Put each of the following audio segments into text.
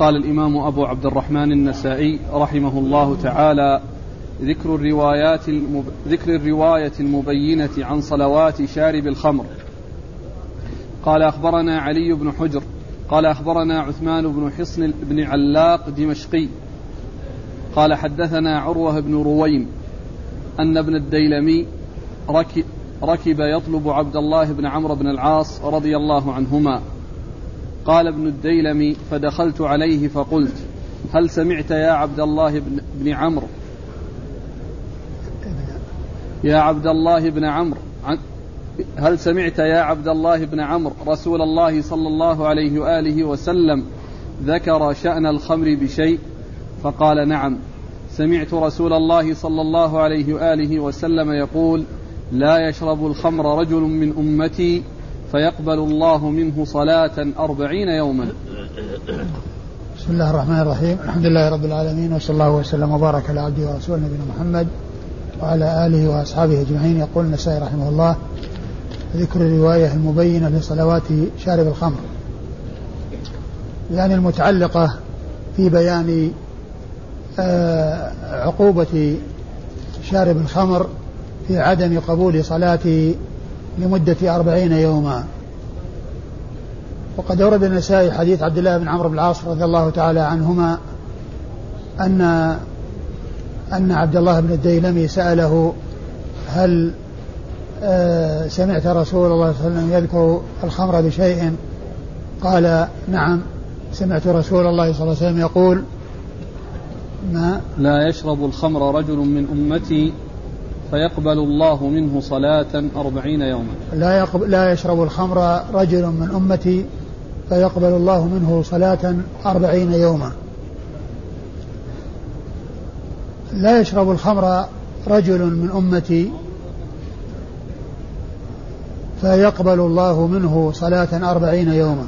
قال الإمام أبو عبد الرحمن النسائي رحمه الله تعالى ذكر الروايات المب... ذكر الرواية المبينة عن صلوات شارب الخمر. قال أخبرنا علي بن حجر قال أخبرنا عثمان بن حصن بن علاق دمشقي قال حدثنا عروة بن رويم أن ابن الديلمي ركب, ركب يطلب عبد الله بن عمرو بن العاص رضي الله عنهما قال ابن الديلمي فدخلت عليه فقلت هل سمعت يا عبد الله بن, عمرو؟ يا عبد الله بن عمرو هل سمعت يا عبد الله بن عمرو؟ رسول الله صلى الله عليه وآله وسلم ذكر شأن الخمر بشيء فقال نعم. سمعت رسول الله صلى الله عليه وآله وسلم يقول لا يشرب الخمر رجل من أمتي فيقبل الله منه صلاة أربعين يوما. بسم الله الرحمن الرحيم. الحمد لله رب العالمين وصلى الله وسلم وبارك على عبده ورسوله نبينا محمد وعلى آله وأصحابه أجمعين. يقول النسائي رحمه الله ذكر الرواية المبينة لصلوات شارب الخمر. يعني المتعلقة في بيان آه، عقوبة شارب الخمر في عدم قبول صلاته لمدة أربعين يوما. وقد أورد النسائي حديث عبد الله بن عمرو بن العاص رضي الله تعالى عنهما أن أن عبد الله بن الديلمي سأله هل آه، سمعت رسول الله صلى الله عليه وسلم يذكر الخمر بشيء؟ قال نعم سمعت رسول الله صلى الله عليه وسلم يقول ما؟ لا يشرب الخمر رجل من أمتي فيقبل الله منه صلاة أربعين يوما. لا, يقبل لا يشرب الخمر رجل من أمتي فيقبل الله منه صلاة أربعين يوما. لا يشرب الخمر رجل من أمتي فيقبل الله منه صلاة أربعين يوما.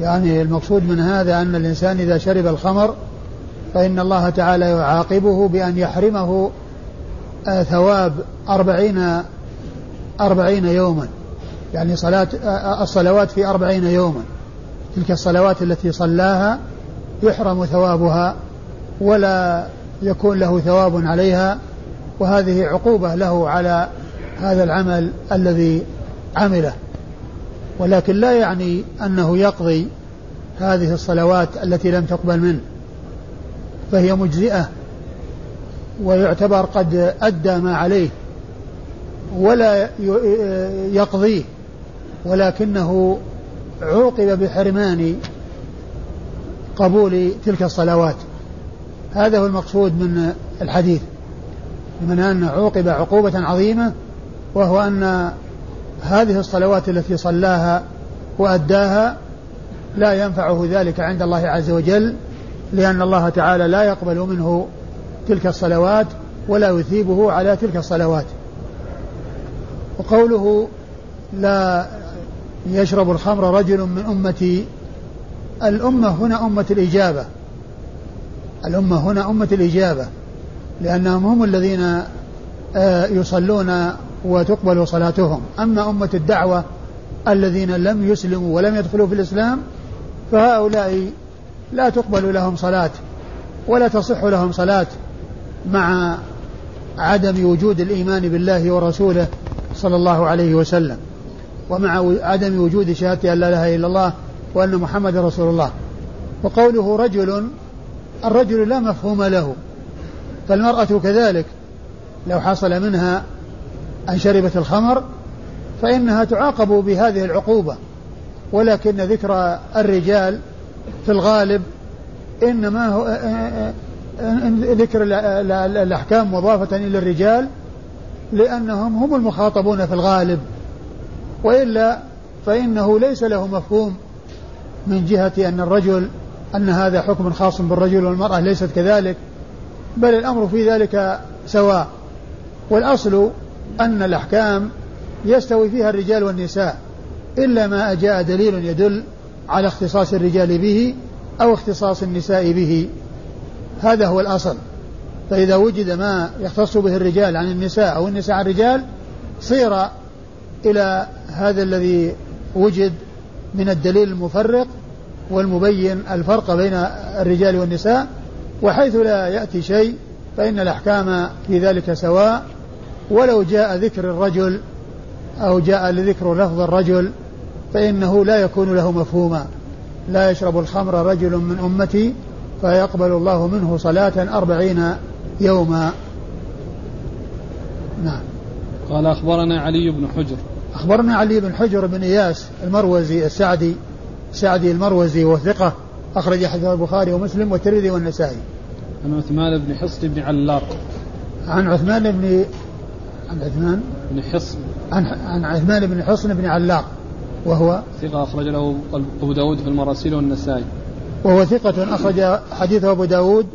يعني المقصود من هذا أن الإنسان إذا شرب الخمر فإن الله تعالى يعاقبه بأن يحرمه ثواب أربعين أربعين يوما. يعني صلاة آه، آه، الصلوات في أربعين يوما. تلك الصلوات التي صلاها يحرم ثوابها ولا يكون له ثواب عليها وهذه عقوبة له على هذا العمل الذي عمله. ولكن لا يعني أنه يقضي هذه الصلوات التي لم تقبل منه فهي مجزئة. ويعتبر قد أدى ما عليه ولا يقضيه ولكنه عوقب بحرمان قبول تلك الصلوات. هذا هو المقصود من الحديث من أن عوقب عقوبة عظيمة وهو أن هذه الصلوات التي صلاها وأداها لا ينفعه ذلك عند الله عز وجل لأن الله تعالى لا يقبل منه تلك الصلوات ولا يثيبه على تلك الصلوات. وقوله لا يشرب الخمر رجل من أمتي الأمة هنا أمة الإجابة. الأمة هنا أمة الإجابة لأنهم هم الذين آه، يصلون وتقبل صلاتهم. أما أمة الدعوة الذين لم يسلموا ولم يدخلوا في الإسلام فهؤلاء لا تقبل لهم صلاة ولا تصح لهم صلاة. مع عدم وجود الإيمان بالله ورسوله صلى الله عليه وسلم ومع عدم وجود شهادة أن لا إله إلا الله وأن محمد رسول الله. وقوله رجل الرجل لا مفهوم له فالمرأة كذلك لو حصل منها أن شربت الخمر فإنها تعاقب بهذه العقوبة. ولكن ذكر الرجال في الغالب إنما هو ذكر الأحكام مضافة إلى الرجال لأنهم هم المخاطبون في الغالب. وإلا فإنه ليس له مفهوم من جهة أن الرجل أن هذا حكم خاص بالرجل والمرأة ليست كذلك بل الأمر في ذلك سواء. والأصل أن الأحكام يستوي فيها الرجال والنساء إلا ما جاء دليل يدل على اختصاص الرجال به أو اختصاص النساء به. هذا هو الأصل. فإذا وجد ما يختص به الرجال عن النساء أو النساء عن الرجال صير إلى هذا الذي وجد من الدليل المفرق والمبين الفرق بين الرجال والنساء. وحيث لا يأتي شيء فإن الأحكام في ذلك سواء. ولو جاء ذكر الرجل أو جاء لذكر لفظ الرجل فإنه لا يكون له مفهوما. لا يشرب الخمر رجل من أمتي فيقبل الله منه صلاة أربعين يوما نعم قال أخبرنا علي بن حجر أخبرنا علي بن حجر بن إياس المروزي السعدي سعدي المروزي وثقة أخرج حديث البخاري ومسلم والترمذي والنسائي. عن عثمان بن حصن بن علاق. عن عثمان بن عن عثمان بن حصن عن عن عثمان بن حصن بن علاق وهو ثقة أخرج له أبو داود في المراسيل والنسائي. وهو ثقة أخرج حديثه أبو داود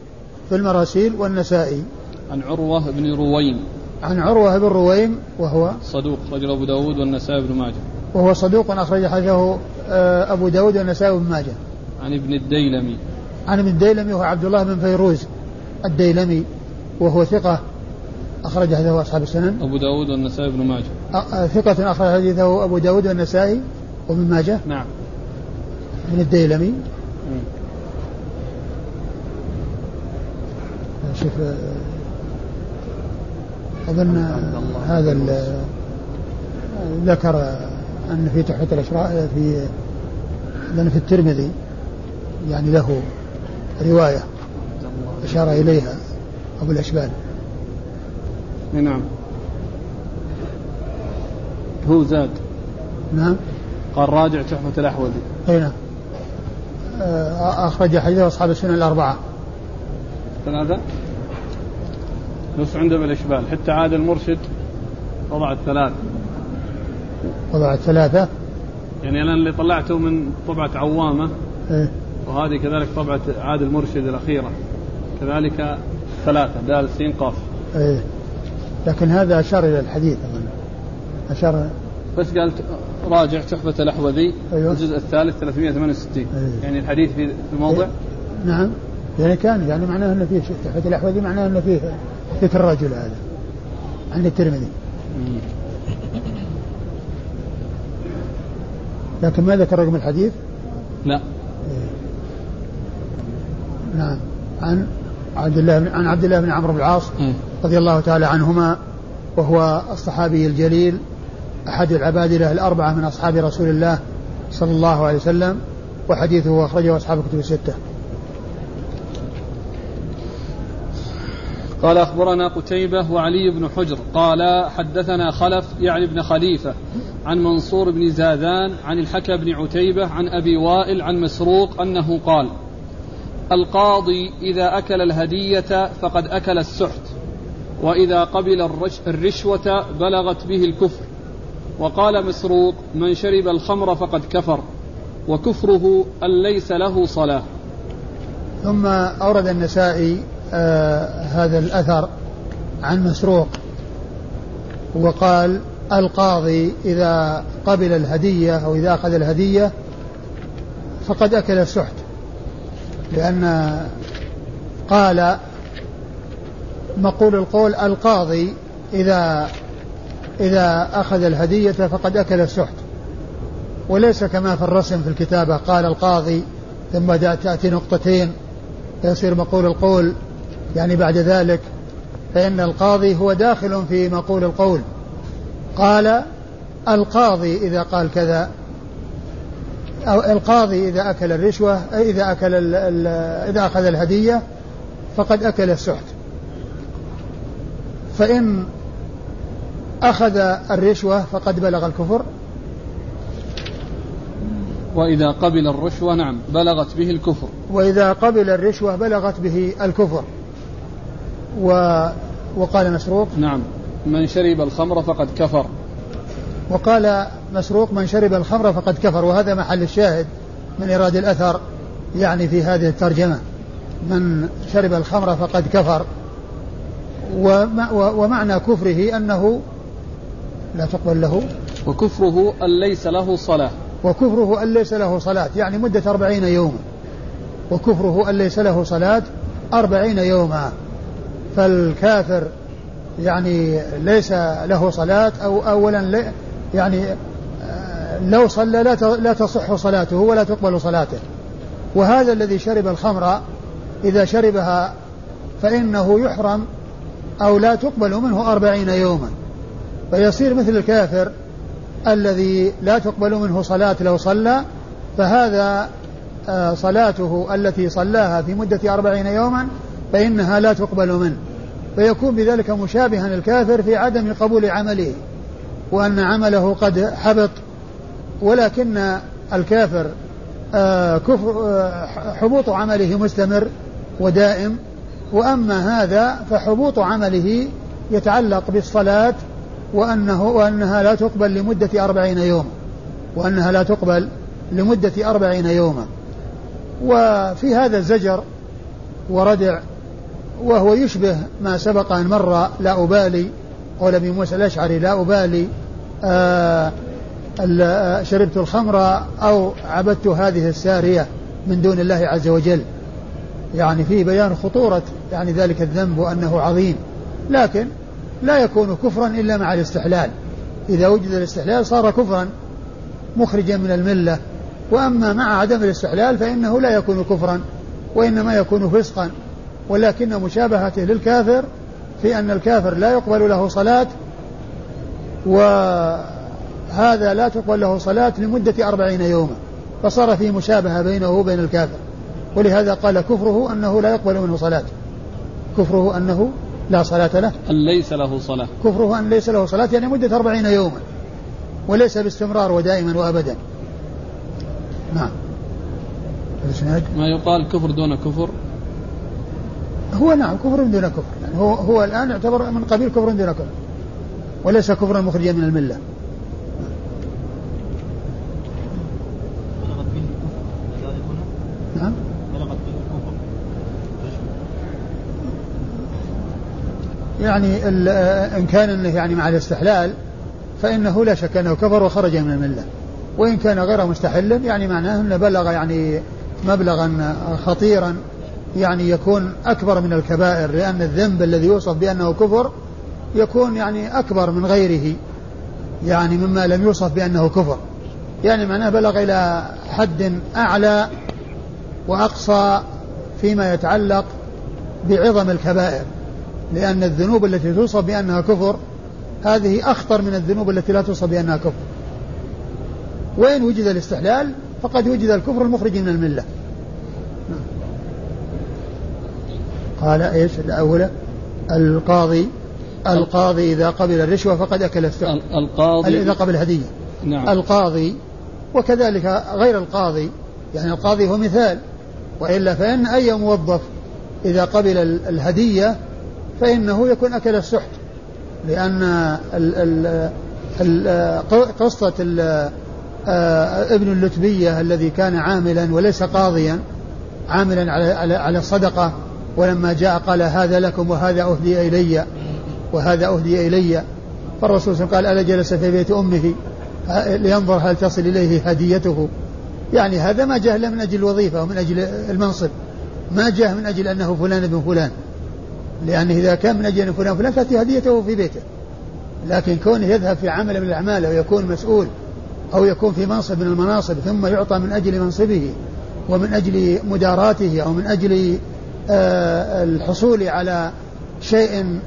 في المراسيل والنسائي. عن عروة بن رويم. عن عروة بن رويم وهو صدوق رجل أبو داود والنسائي بن ماجه. وهو صدوق أخرج حديثه آه، أبو داود والنسائي بن ماجه. عن ابن الديلمي. عن ابن الديلمي وهو عبد الله بن فيروز الديلمي وهو ثقة أخرج حديثه أصحاب السنن. أبو داود والنسائي بن ماجه. آه، ثقة أخرج حديثه أبو داود والنسائي وابن ماجه. نعم. من الديلمي. شوف آه، أظن هذا ذكر أن في تحفة الأشراف في لأن في الترمذي يعني له رواية أشار إليها أبو الأشبال. نعم. هو زاد. نعم. قال راجع تحفة الأحوذي أي نعم. أخرج حديث أصحاب السنة الأربعة. ثلاثة نص عنده بالإشبال حتى عاد المرشد وضع الثلاث وضع الثلاثة يعني أنا اللي طلعته من طبعة عوامة إيه؟ وهذه كذلك طبعة عاد المرشد الأخيرة كذلك ثلاثة دال سين قاف إيه؟ لكن هذا أشار إلى الحديث أشار بس قال راجع تحفة الأحوذي أيوه؟ الجزء الثالث 368 أيه؟ يعني الحديث في الموضع أيه؟ نعم يعني كان يعني معناه أن فيه تحفة الأحوذي معناه أن فيه ذكر الرجل هذا عند الترمذي لكن ما ذكر رقم الحديث؟ لا إيه. نعم عن عبد الله عن عبد الله بن عمرو بن العاص إيه. رضي الله تعالى عنهما وهو الصحابي الجليل أحد العبادلة الأربعة من أصحاب رسول الله صلى الله عليه وسلم وحديثه أخرجه أصحاب الكتب الستة. قال أخبرنا قتيبة وعلي بن حجر قال حدثنا خلف يعني بن خليفة عن منصور بن زاذان عن الحكى بن عتيبة عن أبي وائل عن مسروق أنه قال القاضي إذا أكل الهدية فقد أكل السحت وإذا قبل الرشوة بلغت به الكفر. وقال مسروق من شرب الخمر فقد كفر وكفره أن ليس له صلاة. ثم أورد النسائي هذا الأثر عن مسروق وقال القاضي إذا قبل الهدية أو إذا أخذ الهدية فقد أكل السحت لأن قال مقول القول القاضي إذا إذا أخذ الهدية فقد أكل السحت. وليس كما في الرسم في الكتابة قال القاضي ثم تأتي نقطتين فيصير مقول القول يعني بعد ذلك فإن القاضي هو داخل في مقول القول. قال القاضي إذا قال كذا أو القاضي إذا أكل الرشوة إذا أكل ال ال إذا أخذ الهدية فقد أكل السحت. فإن أخذ الرشوة فقد بلغ الكفر. وإذا قبل الرشوة نعم بلغت به الكفر. وإذا قبل الرشوة بلغت به الكفر. و وقال مسروق نعم. من شرب الخمر فقد كفر. وقال مسروق من شرب الخمر فقد كفر وهذا محل الشاهد من إيراد الأثر يعني في هذه الترجمة. من شرب الخمر فقد كفر. ومعنى كفره أنه لا تقبل له. وكفره أن ليس له صلاة. وكفره أن ليس له صلاة يعني مدة أربعين يوما. وكفره أن ليس له صلاة أربعين يوما. فالكافر يعني ليس له صلاة أو أولا يعني آه، لو صلى لا تصح صلاته ولا تقبل صلاته. وهذا الذي شرب الخمر إذا شربها فإنه يحرم أو لا تقبل منه أربعين يوما. فيصير مثل الكافر الذي لا تقبل منه صلاة لو صلى فهذا آه، صلاته التي صلاها في مدة أربعين يوما فإنها لا تقبل منه. فيكون بذلك مشابها الكافر في عدم قبول عمله وأن عمله قد حبط ولكن الكافر آه، كفر آه، حبوط عمله مستمر ودائم وأما هذا فحبوط عمله يتعلق بالصلاة وأنه وأنها لا تقبل لمدة أربعين يوما وأنها لا تقبل لمدة أربعين يوما. وفي هذا الزجر وردع وهو يشبه ما سبق أن مر لا أبالي قول أبي موسى الأشعري لا أبالي آه شربت الخمر أو عبدت هذه السارية من دون الله عز وجل. يعني في بيان خطورة يعني ذلك الذنب وأنه عظيم. لكن لا يكون كفرا إلا مع الاستحلال. إذا وجد الاستحلال صار كفرا مخرجا من الملة. وأما مع عدم الاستحلال فإنه لا يكون كفرا وإنما يكون فسقا. ولكن مشابهته للكافر في أن الكافر لا يقبل له صلاة وهذا لا تقبل له صلاة لمدة أربعين يوما فصار في مشابهة بينه وبين الكافر. ولهذا قال كفره أنه لا يقبل منه صلاة. كفره أنه لا صلاة له. أن ليس له صلاة. كفره أن ليس له صلاة يعني مدة أربعين يوما وليس باستمرار ودائما وأبدا. نعم. ما يقال كفر دون كفر؟ هو نعم كفر دون كفر. يعني هو هو الآن يعتبر من قبيل كفر دون كفر. وليس كفرا مخرجا من الملة. نعم. يعني إن كان إنه يعني مع الاستحلال فإنه لا شك أنه كفر وخرج من الملة. وإن كان غير مستحل يعني معناه أنه بلغ يعني مبلغا خطيرا. يعني يكون أكبر من الكبائر لأن الذنب الذي يوصف بأنه كفر يكون يعني أكبر من غيره يعني مما لم يوصف بأنه كفر. يعني معناه بلغ إلى حد أعلى وأقصى فيما يتعلق بعظم الكبائر لأن الذنوب التي توصف بأنها كفر هذه أخطر من الذنوب التي لا توصف بأنها كفر. وإن وجد الاستحلال فقد وجد الكفر المخرج من الملة. قال إيش؟ الاولى القاضي القاضي إذا قبل الرشوة فقد أكل الثوم القاضي إذا قبل الهدية. نعم. القاضي وكذلك غير القاضي. يعني القاضي هو مثال. وإلا فإن أي موظف إذا قبل الهدية فإنه يكون أكل السحت. لأن ال ال قصة آه، ابن اللتبية الذي كان عاملا وليس قاضيا عاملا على على على الصدقه ولما جاء قال هذا لكم وهذا أهدي إلي وهذا أهدي إلي. فالرسول صلى الله عليه وسلم قال ألا جلس في بيت أمه؟ لينظر هل تصل إليه هديته. يعني هذا ما جاء إلا من أجل الوظيفة ومن أجل المنصب. ما جاء من أجل أنه فلان ابن فلان. لأنه إذا كان من أجل فلان فلان تأتي هديته في بيته. لكن كونه يذهب في عمل من الأعمال أو يكون مسؤول أو يكون في منصب من المناصب ثم يعطى من أجل منصبه ومن أجل مداراته أو من أجل الحصول على شيء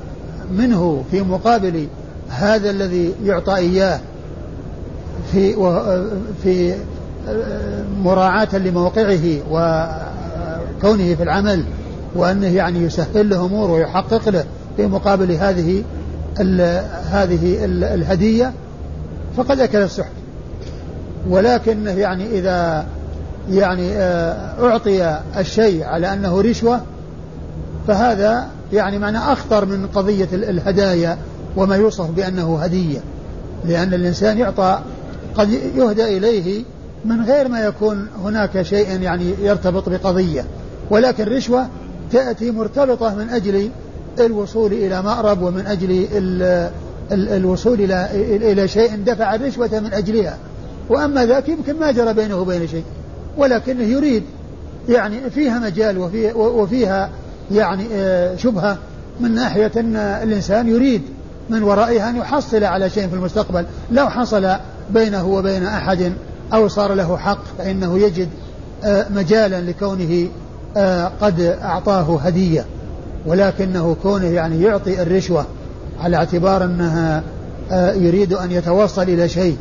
منه في مقابل هذا الذي يعطى إياه في في آه، مراعاة لموقعه وكونه في العمل وأنه يعني يسهل له أمور ويحقق له في مقابل هذه ال هذه ال الهدية فقد أكل السحت. ولكن يعني إذا يعني آه، أعطي الشيء على أنه رشوة فهذا يعني معنى أخطر من قضية الهدايا وما يوصف بأنه هدية. لأن الإنسان يعطى قد يهدى إليه من غير ما يكون هناك شيء يعني يرتبط بقضية. ولكن الرشوة تأتي مرتبطة من أجل الوصول إلى مأرب ومن أجل الوصول إلى إلى شيء دفع الرشوة من أجلها. وأما ذاك يمكن ما جرى بينه وبين شيء. ولكنه يريد يعني فيها مجال وفي وفيها يعني آه، شبهة من ناحية أن الإنسان يريد من ورائها أن يحصل على شيء في المستقبل. لو حصل بينه وبين أحد أو صار له حق فإنه يجد آه، مجالا لكونه آه، قد أعطاه هدية. ولكنه كونه يعني يعطي الرشوة على اعتبار أنها يريد أن يتوصل إلى شيء.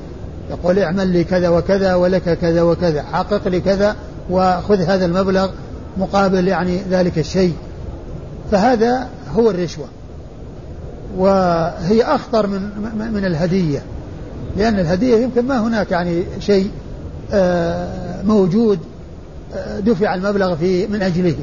يقول اعمل لي كذا وكذا ولك كذا وكذا حقق لي كذا وخذ هذا المبلغ مقابل يعني ذلك الشيء. فهذا هو الرشوة. وهي أخطر من من الهدية لأن الهدية يمكن ما هناك يعني شيء آه، موجود آه، دفع المبلغ في من أجله.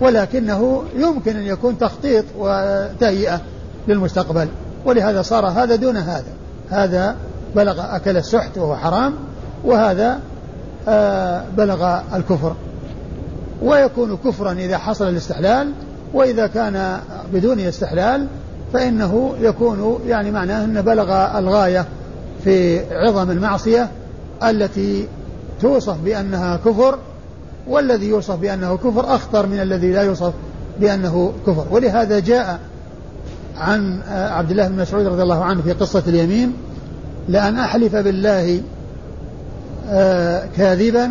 ولكنه يمكن أن يكون تخطيط وتهيئة للمستقبل. ولهذا صار هذا دون هذا. هذا بلغ أكل السحت وهو حرام وهذا آه، بلغ الكفر. ويكون كفرا إذا حصل الاستحلال وإذا كان بدون استحلال فإنه يكون يعني معناه أنه بلغ الغاية في عظم المعصية التي توصف بأنها كفر والذي يوصف بأنه كفر أخطر من الذي لا يوصف بأنه كفر. ولهذا جاء عن عبد الله بن مسعود رضي الله عنه في قصة اليمين لأن أحلف بالله آه، كاذبا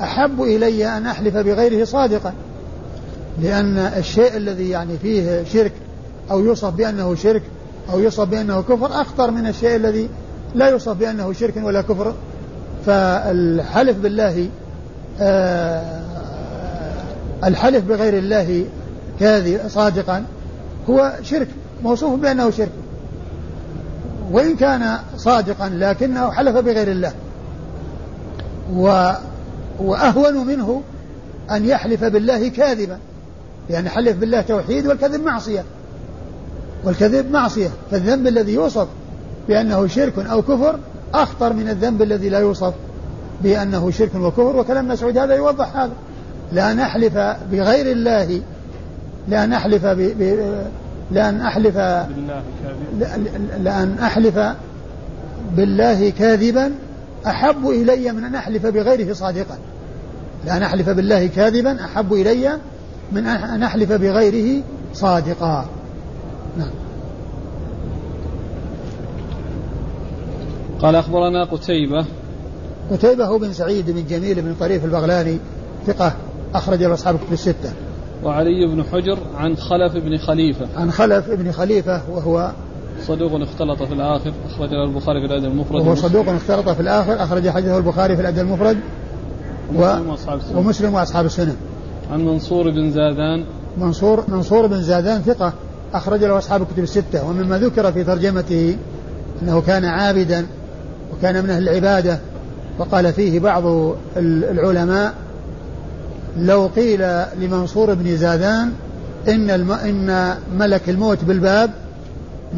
أحب إلي أن أحلف بغيره صادقا. لأن الشيء الذي يعني فيه شرك أو يوصف بأنه شرك أو يوصف بأنه كفر أخطر من الشيء الذي لا يوصف بأنه شرك ولا كفر. فالحلف بالله آه الحلف بغير الله كاذب صادقا هو شرك موصوف بأنه شرك. وإن كان صادقا لكنه حلف بغير الله. و وأهون منه أن يحلف بالله كاذبا. لأن حلف بالله توحيد والكذب معصية. والكذب معصية فالذنب الذي يوصف بأنه شرك أو كفر أخطر من الذنب الذي لا يوصف بأنه شرك وكفر وكلام مسعود هذا يوضح هذا. لا نحلف بغير الله لا نحلف ب... ب... لأن أحلف لأن أحلف بالله كاذبا. أحب إلي من أن أحلف بغيره صادقا. لأن أحلف بالله كاذبا أحب إلي من أن أحلف بغيره صادقا. نعم. قال أخبرنا قتيبة. قتيبة هو بن سعيد بن جميل بن طريف البغلاني ثقة أخرج له أصحاب الكتب الستة. وعلي بن حجر عن خلف بن خليفة. عن خلف بن خليفة وهو صدوق اختلط في الآخر أخرج له البخاري في الأدب المفرد. وهو صدوق اختلط في الآخر أخرج حديثه البخاري في الأدب المفرد و... ومسلم وأصحاب السنن عن منصور بن زادان. منصور منصور بن زادان ثقة أخرج له أصحاب الكتب الستة ومما ذكر في ترجمته أنه كان عابدا وكان من أهل العبادة وقال فيه بعض العلماء لو قيل لمنصور بن زادان إن, الم... إن ملك الموت بالباب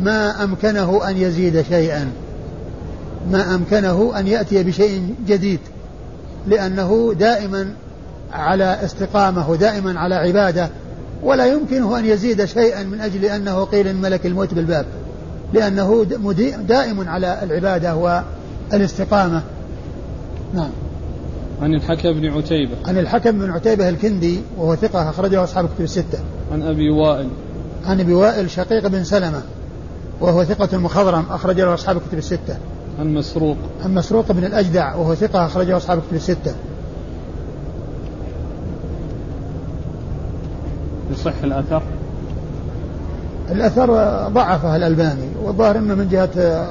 ما أمكنه أن يزيد شيئا ما أمكنه أن يأتي بشيء جديد لأنه دائما على استقامة ودائما على عبادة ولا يمكنه أن يزيد شيئا من أجل أنه قيل ملك الموت بالباب لأنه دائم على العبادة والاستقامة. نعم. عن الحكم بن عتيبة. عن الحكم بن عتيبة الكندي وهو ثقة أخرجه أصحاب الكتب الستة. عن أبي وائل. عن أبي وائل شقيق بن سلمة وهو ثقة مخضرم أخرج له أصحاب الكتب الستة. عن مسروق. عن مسروق بن الأجدع وهو ثقة أخرجه أصحاب الكتب الستة. يصح الأثر؟ الأثر ضعفه الألباني والظاهر أنه من جهة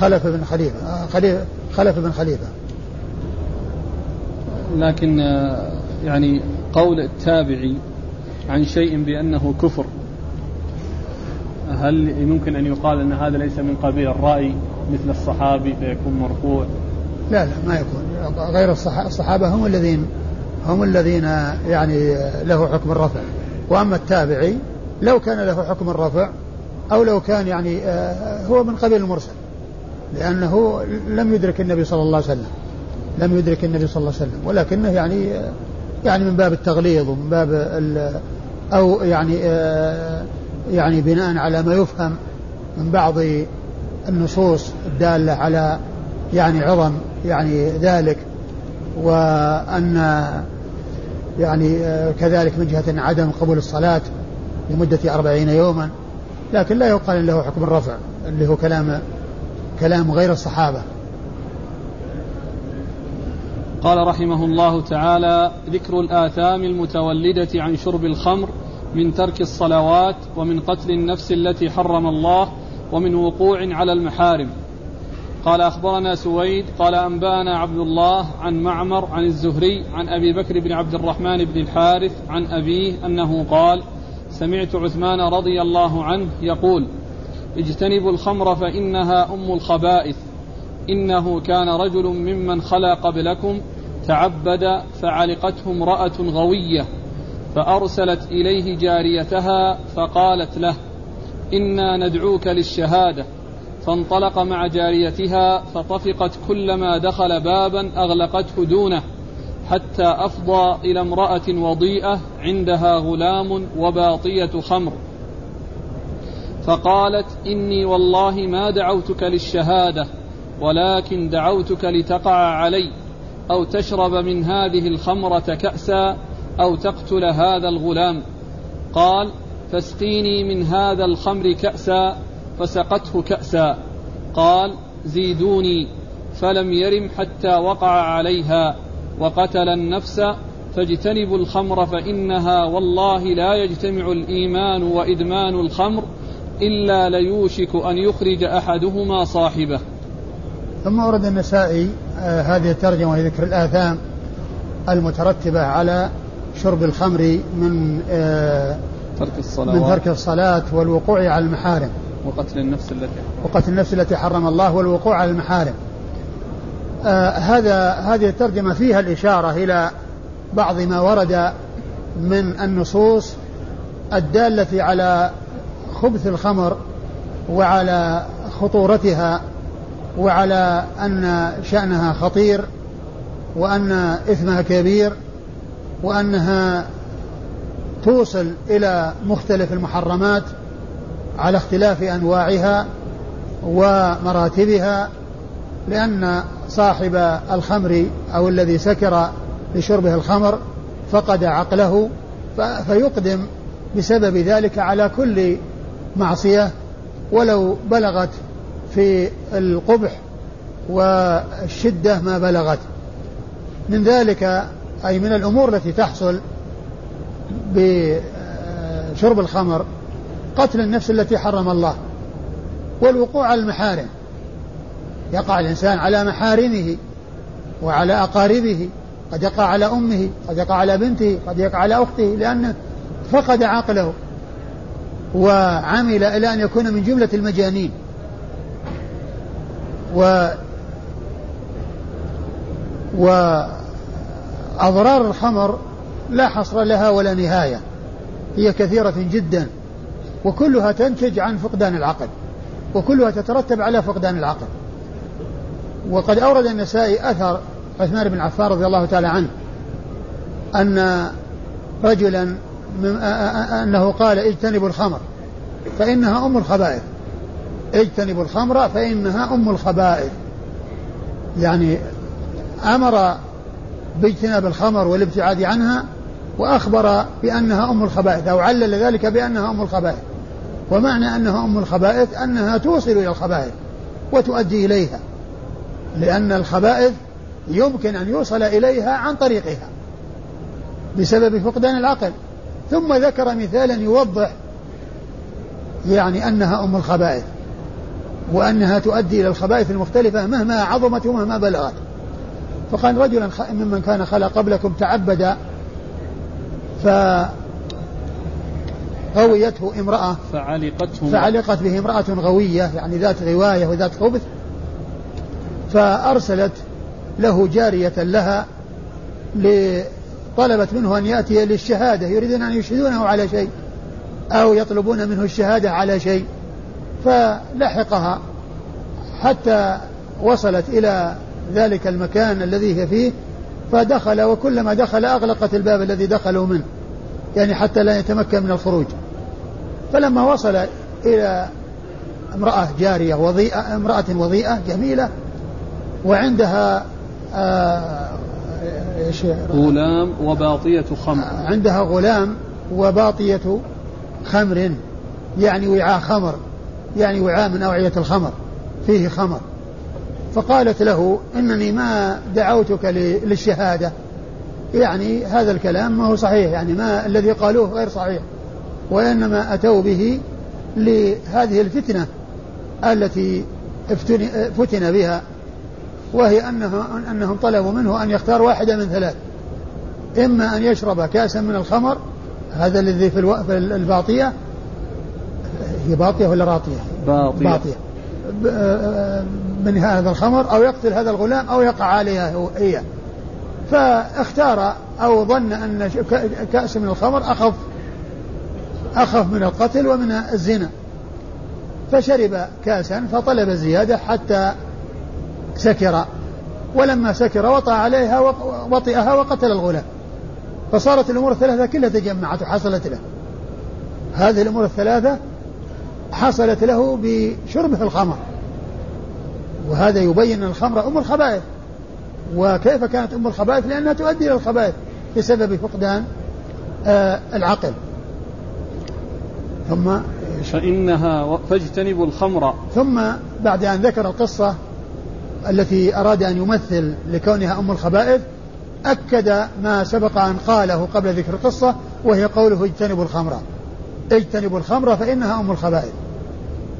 خلف بن خليفة خلف بن خليفة. لكن يعني قول التابعي عن شيء بأنه كفر هل يمكن أن يقال أن هذا ليس من قبيل الرأي مثل الصحابي فيكون مرفوع؟ لا لا ما يكون. غير الصحابة هم الذين هم الذين يعني له حكم الرفع. وأما التابعي لو كان له حكم الرفع أو لو كان يعني آه، هو من قبيل المرسل لأنه لم يدرك النبي صلى الله عليه وسلم لم يدرك النبي صلى الله عليه وسلم ولكنه يعني آه، يعني من باب التغليظ ومن باب أو يعني آه، يعني بناء على ما يفهم من بعض النصوص الدالة على يعني عظم يعني ذلك وأن يعني كذلك من جهة عدم قبول الصلاة لمدة أربعين يوما. لكن لا يقال له حكم الرفع اللي هو كلام كلام غير الصحابة. قال رحمه الله تعالى ذكر الآثام المتولدة عن شرب الخمر من ترك الصلوات ومن قتل النفس التي حرم الله ومن وقوع على المحارم. قال أخبرنا سويد قال أنبأنا عبد الله عن معمر عن الزهري عن أبي بكر بن عبد الرحمن بن الحارث عن أبيه أنه قال سمعت عثمان رضي الله عنه يقول اجتنبوا الخمر فإنها أم الخبائث إنه كان رجل ممن خلا قبلكم تعبد فعلقته امرأة غوية فأرسلت إليه جاريتها فقالت له إنا ندعوك للشهادة. فانطلق مع جاريتها فطفقت كلما دخل بابا أغلقته دونه حتى أفضى إلى امرأة وضيئة عندها غلام وباطية خمر. فقالت إني والله ما دعوتك للشهادة ولكن دعوتك لتقع علي أو تشرب من هذه الخمرة كأسا أو تقتل هذا الغلام. قال فاسقيني من هذا الخمر كأسا فسقته كأسا. قال زيدوني. فلم يرم حتى وقع عليها. وقتل النفس فاجتنبوا الخمر فإنها والله لا يجتمع الإيمان وإدمان الخمر إلا ليوشك أن يخرج أحدهما صاحبه. ثم ورد النسائي آه هذه الترجمة وهي ذكر الآثام المترتبة على شرب الخمر من آه ترك الصلاة من ترك الصلاة والوقوع على المحارم. وقتل النفس التي وقتل النفس التي حرم الله والوقوع على المحارم. آه هذا هذه الترجمة فيها الإشارة إلى بعض ما ورد من النصوص الدالة على خبث الخمر وعلى خطورتها وعلى أن شأنها خطير وأن إثمها كبير وأنها توصل إلى مختلف المحرمات على اختلاف أنواعها ومراتبها لأن صاحب الخمر أو الذي سكر لشربه الخمر فقد عقله فيقدم بسبب ذلك على كل معصية ولو بلغت في القبح والشدة ما بلغت. من ذلك أي من الأمور التي تحصل بشرب الخمر قتل النفس التي حرم الله والوقوع على المحارم. يقع الإنسان على محارمه وعلى أقاربه قد يقع على أمه قد يقع على بنته قد يقع على أخته لأنه فقد عقله وعمل إلى أن يكون من جملة المجانين. و وأضرار الخمر لا حصر لها ولا نهاية هي كثيرة جدا. وكلها تنتج عن فقدان العقل وكلها تترتب على فقدان العقل. وقد أورد النسائي أثر عثمان بن عفان رضي الله تعالى عنه أن رجلا أنه قال اجتنبوا الخمر فإنها أم الخبائث. اجتنبوا الخمر فإنها أم الخبائث. يعني أمر باجتناب الخمر والابتعاد عنها وأخبر بأنها أم الخبائث أو علل ذلك بأنها أم الخبائث. ومعنى أنها أم الخبائث أنها توصل إلى الخبائث وتؤدي إليها لأن الخبائث يمكن أن يوصل إليها عن طريقها بسبب فقدان العقل. ثم ذكر مثالا يوضح يعني أنها أم الخبائث وأنها تؤدي إلى الخبائث المختلفة مهما عظمت ومهما بلغت. فقال رجلا ممن كان خلق قبلكم تعبد فغويته امرأة فعلقته فعلقت به امرأة غوية يعني ذات غواية وذات خبث فأرسلت له جارية لها طلبت منه أن يأتي للشهادة يريدون أن يشهدونه على شيء أو يطلبون منه الشهادة على شيء. فلحقها حتى وصلت إلى ذلك المكان الذي هي فيه فدخل وكلما دخل أغلقت الباب الذي دخلوا منه يعني حتى لا يتمكن من الخروج. فلما وصل إلى امرأة جارية وضيئة امرأة وضيئة جميلة وعندها آه إيش؟ غلام وباطية خمر. عندها غلام وباطية خمر يعني وعاء خمر يعني وعاء من أوعية الخمر فيه خمر. فقالت له إنني ما دعوتك للشهادة. يعني هذا الكلام ما هو صحيح يعني ما الذي قالوه غير صحيح. وإنما أتوا به لهذه الفتنة التي فتن بها وهي أنه أنهم طلبوا منه أن يختار واحدة من ثلاث. إما أن يشرب كأسا من الخمر هذا الذي في, ألو... في الباطية. هي باطية ولا راطية؟ باطية, باطية. من هذا الخمر أو يقتل هذا الغلام أو يقع عليها هي. فاختار أو ظن أن كأس من الخمر أخف. أخف من القتل ومن الزنا. فشرب كاسا فطلب الزيادة حتى سكر. ولما سكر وطأ عليها وطئها وقتل الغلام. فصارت الأمور الثلاثة كلها تجمعت وحصلت له. هذه الأمور الثلاثة حصلت له بشربه الخمر. وهذا يبين أن الخمر أم الخبائث. وكيف كانت أم الخبائث؟ لأنها تؤدي إلى الخبائث بسبب فقدان آه العقل. ثم فإنها فاجتنبوا الخمر. ثم بعد أن ذكر القصة التي أراد أن يمثل لكونها أم الخبائث أكد ما سبق أن قاله قبل ذكر القصة وهي قوله اجتنبوا الخمر. اجتنبوا الخمر فإنها أم الخبائث.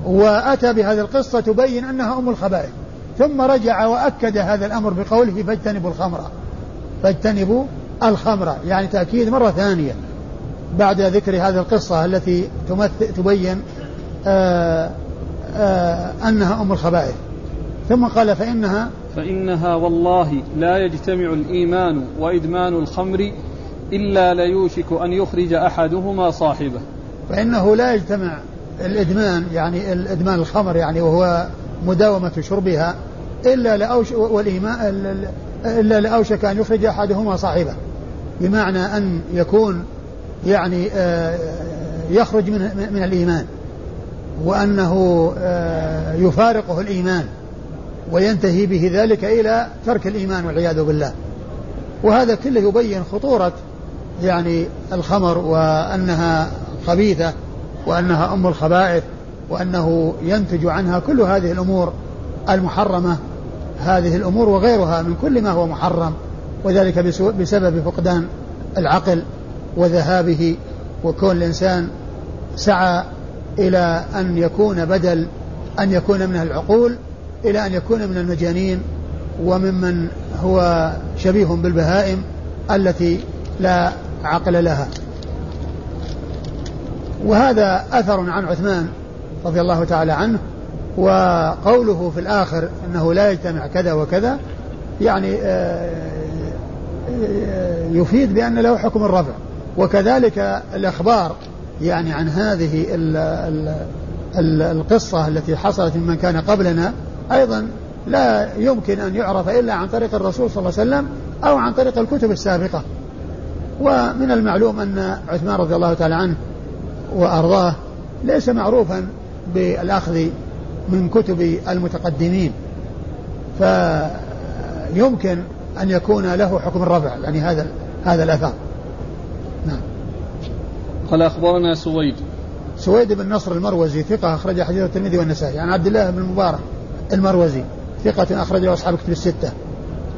وأتى بهذه القصة تبين أنها أم الخبائث. ثم رجع وأكد هذا الأمر بقوله فاجتنبوا الخمر. فاجتنبوا الخمر يعني تأكيد مرة ثانية. بعد ذكر هذه القصة التي تمثل تبين آآ آآ أنها أم الخبائث. ثم قال فإنها فإنها والله لا يجتمع الإيمان وإدمان الخمر إلا ليوشك أن يخرج أحدهما صاحبه. فإنه لا يجتمع الإدمان يعني الإدمان الخمر يعني وهو مداومة شربها إلا لأوش والإيمان إلا لأوشك أن يخرج أحدهما صاحبه. بمعنى أن يكون يعني آه، يخرج من من الإيمان وأنه آه، يفارقه الإيمان وينتهي به ذلك إلى ترك الإيمان والعياذ بالله. وهذا كله يبين خطورة يعني الخمر وأنها خبيثة وأنها أم الخبائث وأنه ينتج عنها كل هذه الأمور المحرمة. هذه الأمور وغيرها من كل ما هو محرم وذلك بسبب فقدان العقل. وذهابه وكون الإنسان سعى إلى أن يكون بدل أن يكون من العقول إلى أن يكون من المجانين وممن هو شبيه بالبهائم التي لا عقل لها. وهذا أثر عن عثمان رضي الله تعالى عنه وقوله في الآخر أنه لا يجتمع كذا وكذا يعني آه، آه، يفيد بأن له حكم الرفع. وكذلك الإخبار يعني عن هذه ال ال ال القصة التي حصلت ممن كان قبلنا أيضا لا يمكن أن يعرف إلا عن طريق الرسول صلى الله عليه وسلم أو عن طريق الكتب السابقة. ومن المعلوم أن عثمان رضي الله تعالى عنه وأرضاه ليس معروفا بالأخذ من كتب المتقدمين. فيمكن أن يكون له حكم الرفع يعني هذا هذا الأثر. قال أخبرنا سويد. سويد بن نصر المروزي ثقة أخرج حديث الترمذي والنسائي. عن عبد الله بن المبارك المروزي ثقة أخرج له أصحاب الكتب الستة.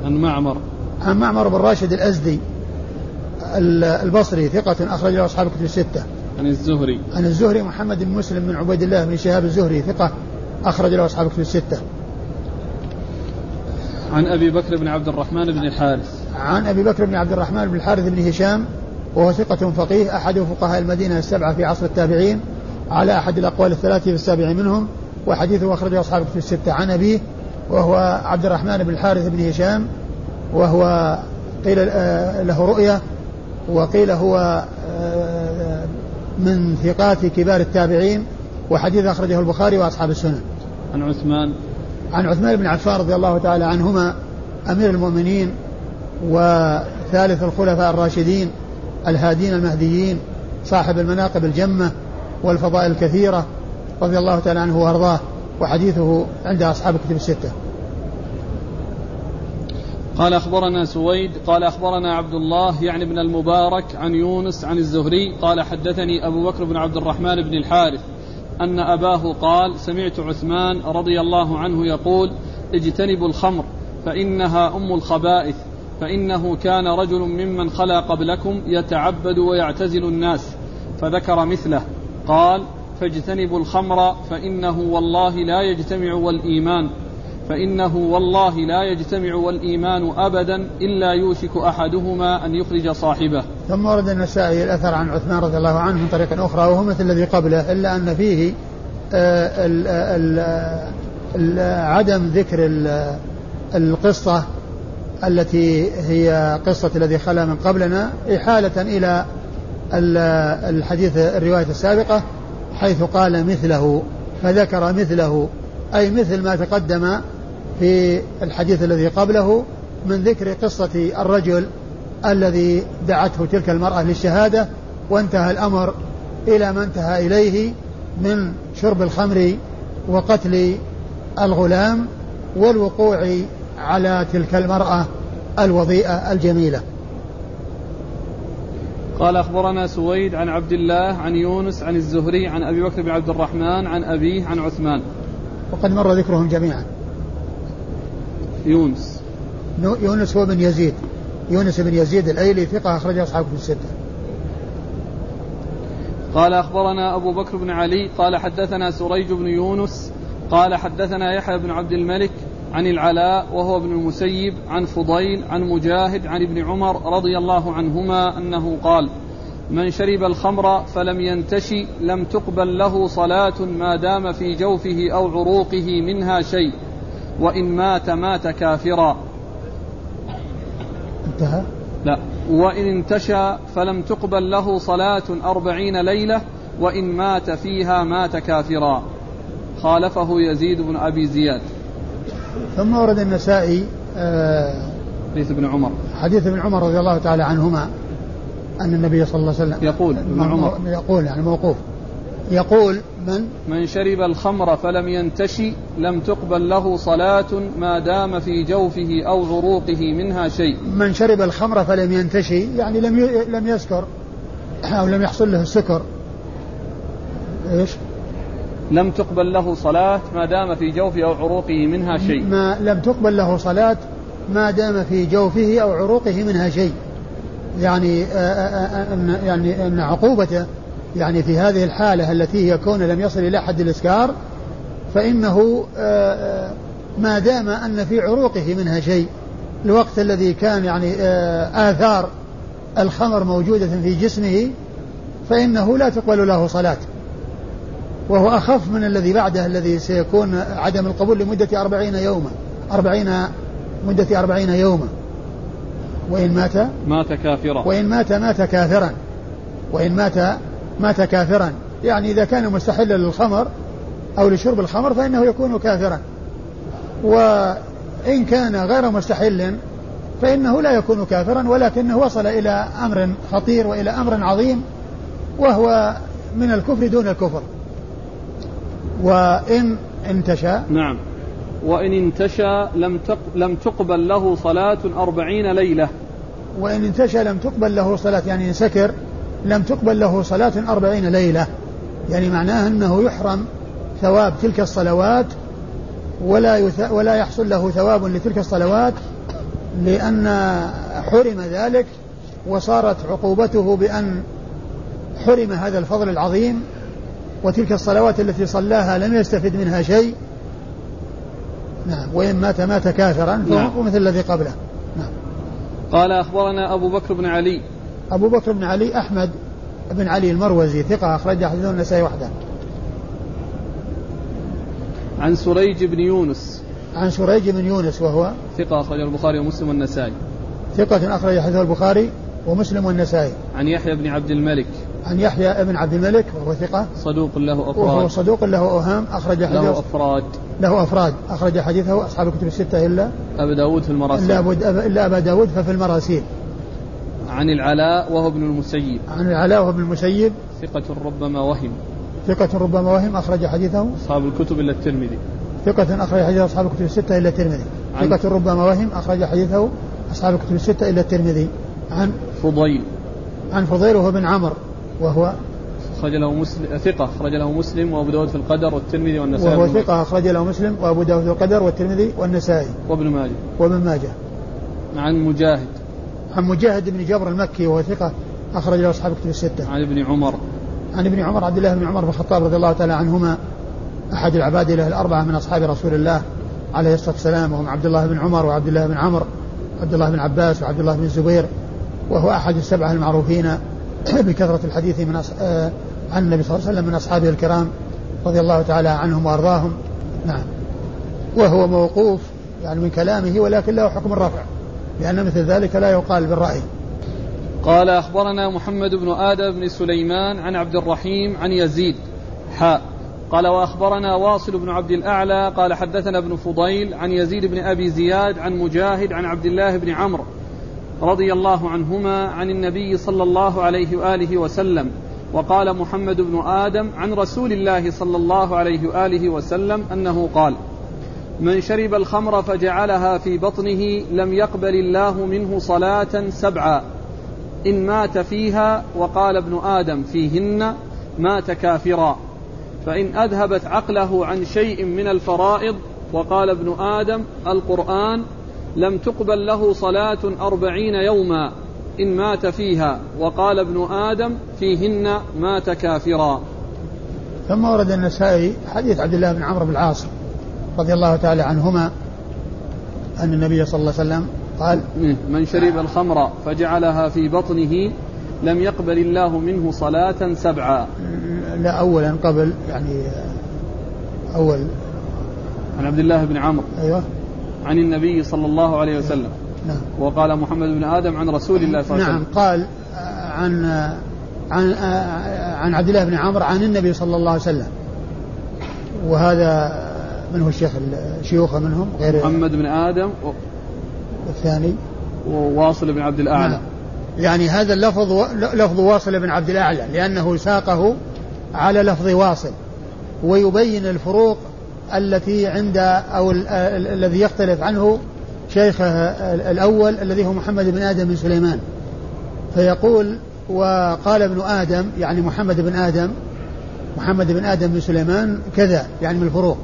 عن معمر. عن معمر بن راشد الأزدي البصري ثقة أخرج له أصحاب الكتب الستة. عن الزهري. عن الزهري محمد بن مسلم بن عبيد الله بن شهاب الزهري ثقة أخرج له أصحاب الكتب الستة. عن أبي بكر بن عبد الرحمن بن الحارث. عن أبي بكر بن عبد الرحمن بن الحارث بن هشام وهو ثقة فقيه أحد فقهاء المدينة السبعة في عصر التابعين على أحد الأقوال الثلاثة في السابع منهم وحديثه أخرجه أصحاب الكتب الستة. عن أبيه وهو عبد الرحمن بن الحارث بن هشام وهو قيل آه، له رؤية وقيل هو آه، من ثقات كبار التابعين وحديث أخرجه البخاري وأصحاب السنن عن عثمان. عن عثمان بن عفان رضي الله تعالى عنهما أمير المؤمنين وثالث الخلفاء الراشدين الهادين المهديين صاحب المناقب الجمة والفضائل الكثيرة رضي الله تعالى عنه وأرضاه وحديثه عند أصحاب الكتب الستة. قال أخبرنا سويد قال أخبرنا عبد الله يعني ابن المبارك عن يونس عن الزهري قال حدثني أبو بكر بن عبد الرحمن بن الحارث أن أباه قال سمعت عثمان رضي الله عنه يقول اجتنبوا الخمر فإنها أم الخبائث فإنه كان رجل ممن خلا قبلكم يتعبد ويعتزل الناس فذكر مثله قال فاجتنبوا الخمر فإنه والله لا يجتمع والإيمان فإنه والله لا يجتمع والإيمان أبدا إلا يوشك أحدهما أن يخرج صاحبه. ثم ورد النسائي الأثر عن عثمان رضي الله عنه من طريق أخرى وهو مثل الذي قبله إلا أن فيه آه، ال ال عدم ذكر القصة التي هي قصة الذي خلا من قبلنا إحالة إلى الحديث الرواية السابقة حيث قال مثله فذكر مثله أي مثل ما تقدم في الحديث الذي قبله من ذكر قصة الرجل الذي دعته تلك المرأة للشهادة وانتهى الأمر إلى ما انتهى إليه من شرب الخمر وقتل الغلام والوقوع على تلك المرأة الوضيئة الجميلة. قال أخبرنا سويد عن عبد الله عن يونس عن الزهري عن أبي بكر بن عبد الرحمن عن أبيه عن عثمان. وقد مر ذكرهم جميعا. يونس. يونس هو ابن يزيد. يونس بن يزيد الأيلي ثقة أخرجه أصحاب الكتب الستة. قال أخبرنا أبو بكر بن علي قال حدثنا سريج بن يونس قال حدثنا يحيى بن عبد الملك عن العلاء وهو ابن المسيب عن فضيل عن مجاهد عن ابن عمر رضي الله عنهما أنه قال من شرب الخمر فلم ينتشي لم تقبل له صلاة ما دام في جوفه أو عروقه منها شيء وإن مات مات كافرا. انتهى؟ لا. وإن انتشى فلم تقبل له صلاة أربعين ليلة وإن مات فيها مات كافرا. خالفه يزيد بن أبي زياد. ثم ورد النسائي آه حديث ابن عمر. حديث ابن عمر رضي الله تعالى عنهما أن النبي صلى الله عليه وسلم يقول ابن عمر. يقول يعني موقوف. يقول من؟ من شرب الخمر فلم ينتشي لم تقبل له صلاة ما دام في جوفه أو عروقه منها شيء. من شرب الخمر فلم ينتشي يعني لم لم يسكر أو لم يحصل له السكر. إيش؟ لم تقبل له صلاة ما دام في جوفه أو عروقه منها شيء. ما لم تقبل له صلاة ما دام في جوفه أو عروقه منها شيء. يعني آآ آآ أن يعني أن عقوبته يعني في هذه الحالة التي هي كون لم يصل إلى حد الإسكار فإنه ما دام أن في عروقه منها شيء الوقت الذي كان يعني آثار الخمر موجودة في جسمه فإنه لا تقبل له صلاة. وهو أخف من الذي بعده الذي سيكون عدم القبول لمدة أربعين يوما. أربعين مدة أربعين يوما. وإن مات مات كافرا. وإن مات مات كافرا. وإن مات مات كافرا. يعني إذا كان مستحلا للخمر أو لشرب الخمر فإنه يكون كافرا. وإن كان غير مستحل فإنه لا يكون كافرا ولكنه وصل إلى أمر خطير وإلى أمر عظيم وهو من الكفر دون الكفر. وإن انتشى. نعم. وإن انتشى لم لم تقبل له صلاة أربعين ليلة. وإن انتشى لم تقبل له صلاة يعني إن سكر لم تقبل له صلاة أربعين ليلة. يعني معناه أنه يحرم ثواب تلك الصلوات ولا يث... ولا يحصل له ثواب لتلك الصلوات لأن حرم ذلك وصارت عقوبته بأن حرم هذا الفضل العظيم. وتلك الصلوات التي صلاها لم يستفد منها شيء. نعم وإن مات مات كافرا فهو نعم. مثل الذي قبله. نعم. قال أخبرنا أبو بكر بن علي. أبو بكر بن علي أحمد بن علي المروزي ثقة أخرج حديثه النسائي وحده. عن سريج بن يونس. عن سريج بن يونس وهو ثقة أخرج البخاري ومسلم والنسائي. ثقة أخرج حديثه البخاري ومسلم والنسائي. عن يحيى بن عبد الملك. عن يحيى بن عبد الملك وهو ثقة. صدوق له أفراد. وهو صدوق له أوهام أخرج حديثه. له أفراد. له أفراد. أخرج حديثه. أصحاب الكتب الستة إلا أبا داود في المراسيل. إلا, إلا أبا داود ففي المراسيل. عن العلاء وهو ابن المسيب. عن العلاء وهو ابن المسيب. ثقة ربما وهم. ثقة ربما وهم. أخرج حديثه. أصحاب الكتب إلا الترمذي. ثقة أخرج حديثه. أصحاب الكتب الستة إلا الترمذي. ثقة ربما وهم. أخرج حديثه. أصحاب الكتب الستة إلا الترمذي. عن فضيل. عن فضيل وهو بن عمرو وهو أخرج له مسلم ثقة أخرج له مسلم وأبو داود في القدر والترمذي والنسائي. وهو ثقة أخرج له مسلم وأبو داود في القدر والترمذي والنسائي. وابن ماجه. وابن ماجه. عن مجاهد. عن مجاهد بن جبر المكي وهو ثقة أخرج له أصحاب كتب الستة. عن ابن عمر. عن ابن عمر عبد الله بن عمر بن الخطاب رضي الله تعالى عنهما أحد العباد له الأربعة من أصحاب رسول الله عليه الصلاة والسلام وهم عبد الله بن عمر وعبد الله بن عمرو عبد الله بن عباس وعبد الله بن الزبير وهو أحد السبعة المعروفين بكثرة الحديث من أص... آه عن النبي صلى الله عليه وسلم من أصحابه الكرام رضي الله تعالى عنهم وأرضاهم. نعم. وهو موقوف يعني من كلامه ولكن له حكم الرفع لأن مثل ذلك لا يقال بالرأي. قال أخبرنا محمد بن آدم بن سليمان عن عبد الرحيم عن يزيد حاء قال وأخبرنا واصل بن عبد الأعلى قال حدثنا ابن فضيل عن يزيد بن أبي زياد عن مجاهد عن عبد الله بن عمرو رضي الله عنهما عن النبي صلى الله عليه وآله وسلم وقال محمد بن آدم عن رسول الله صلى الله عليه وآله وسلم أنه قال من شرب الخمر فجعلها في بطنه لم يقبل الله منه صلاة سبعا إن مات فيها وقال ابن آدم فيهن مات كافرا فإن أذهبت عقله عن شيء من الفرائض وقال ابن آدم القرآن لم تقبل له صلاة أربعين يوما إن مات فيها. وقال ابن آدم فيهن مات كافرا. ثم ورد النسائي حديث عبد الله بن عمرو بن العاص رضي الله تعالى عنهما أن النبي صلى الله عليه وسلم قال من شرب الخمر فجعلها في بطنه لم يقبل الله منه صلاة سبعا. لا أولا قبل يعني أول. عن عبد الله بن عمرو. أيوه. عن النبي صلى الله عليه وسلم. نعم. وقال محمد بن آدم عن رسول الله صلى الله عليه نعم وسلم. قال عن عن عن عبد الله بن عمرو عن النبي صلى الله عليه وسلم. وهذا من هو الشيخ الشيوخ منهم؟ غير محمد بن آدم و- الثاني وواصل بن عبد الأعلى. نعم. يعني هذا اللفظ و- لفظ واصل بن عبد الأعلى لأنه ساقه على لفظ واصل ويبين الفروق التي عند أو ال- ال- الذي يختلف عنه شيخه الأول الذي هو محمد بن آدم بن سليمان. فيقول وقال ابن آدم يعني محمد بن آدم محمد بن آدم بن سليمان كذا يعني من الفروق.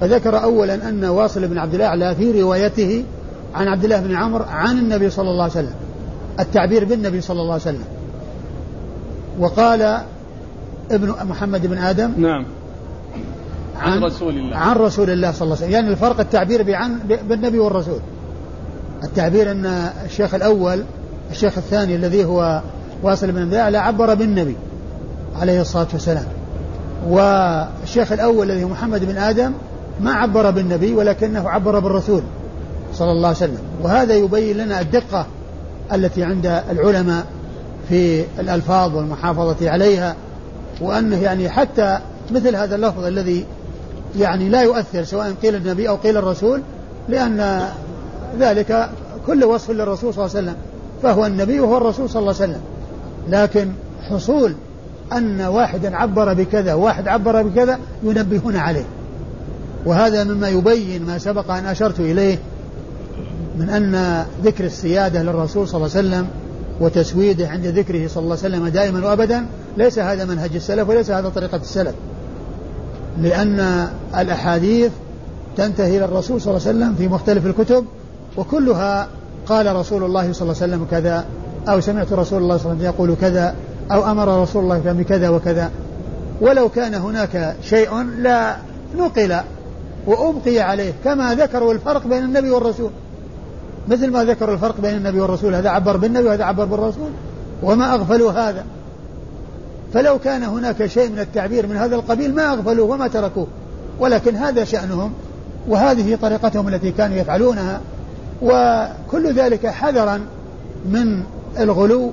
فذكر أولا أن واصل بن عبد الأعلى في روايته عن عبد الله بن عمرو عن النبي صلى الله عليه وسلم التعبير بالنبي صلى الله عليه وسلم. وقال ابن محمد بن آدم نعم. عن رسول الله. عن رسول الله صلى الله عليه وسلم. يعني الفرق التعبير بعن بالنبي والرسول. التعبير أن الشيخ الأول الشيخ الثاني الذي هو واصل بن الأعلى عبر بالنبي عليه الصلاة والسلام. والشيخ الأول الذي هو محمد بن آدم ما عبر بالنبي ولكنه عبر بالرسول صلى الله عليه وسلم. وهذا يبين لنا الدقة التي عند العلماء في الألفاظ والمحافظة عليها وأنه يعني حتى مثل هذا اللفظ الذي يعني لا يؤثر سواء قيل النبي أو قيل الرسول لأن ذلك كل وصف للرسول صلى الله عليه وسلم فهو النبي وهو الرسول صلى الله عليه وسلم. لكن حصول أن واحدا عبر بكذا وواحد عبر بكذا ينبهون عليه. وهذا مما يبين ما سبق أن أشرت إليه من أن ذكر السيادة للرسول صلى الله عليه وسلم وتسويده عند ذكره صلى الله عليه وسلم دائما وأبدا ليس هذا منهج السلف وليس هذا طريقة السلف. لأن الأحاديث تنتهي إلى الرسول صلى الله عليه وسلم في مختلف الكتب وكلها قال رسول الله صلى الله عليه وسلم كذا أو سمعت رسول الله صلى الله عليه وسلم يقول كذا أو أمر رسول الله بكذا وكذا. ولو كان هناك شيء لا نقل وأبقي عليه كما ذكروا الفرق بين النبي والرسول. مثل ما ذكروا الفرق بين النبي والرسول هذا عبر بالنبي وهذا عبر بالرسول وما أغفلوا هذا. فلو كان هناك شيء من التعبير من هذا القبيل ما أغفلوه وما تركوه. ولكن هذا شأنهم وهذه طريقتهم التي كانوا يفعلونها. وكل ذلك حذرا من الغلو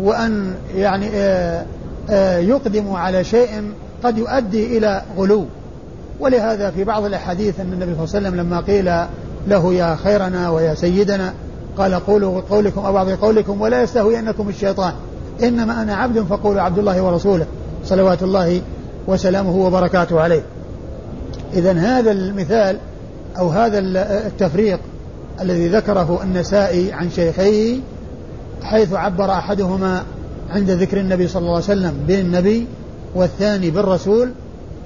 وأن يعني آه، آه، يقدموا على شيء قد يؤدي إلى غلو. ولهذا في بعض الأحاديث أن النبي صلى الله عليه وسلم لما قيل له يا خيرنا ويا سيدنا قال قولوا قولكم أو بعض قولكم ولا يستهوينكم الشيطان. إنما أنا عبد فقولوا عبد الله ورسوله صلوات الله وسلامه وبركاته عليه. إذا هذا المثال أو هذا التفريق الذي ذكره النسائي عن شيخيه حيث عبر أحدهما عند ذكر النبي صلى الله عليه وسلم بالنبي والثاني بالرسول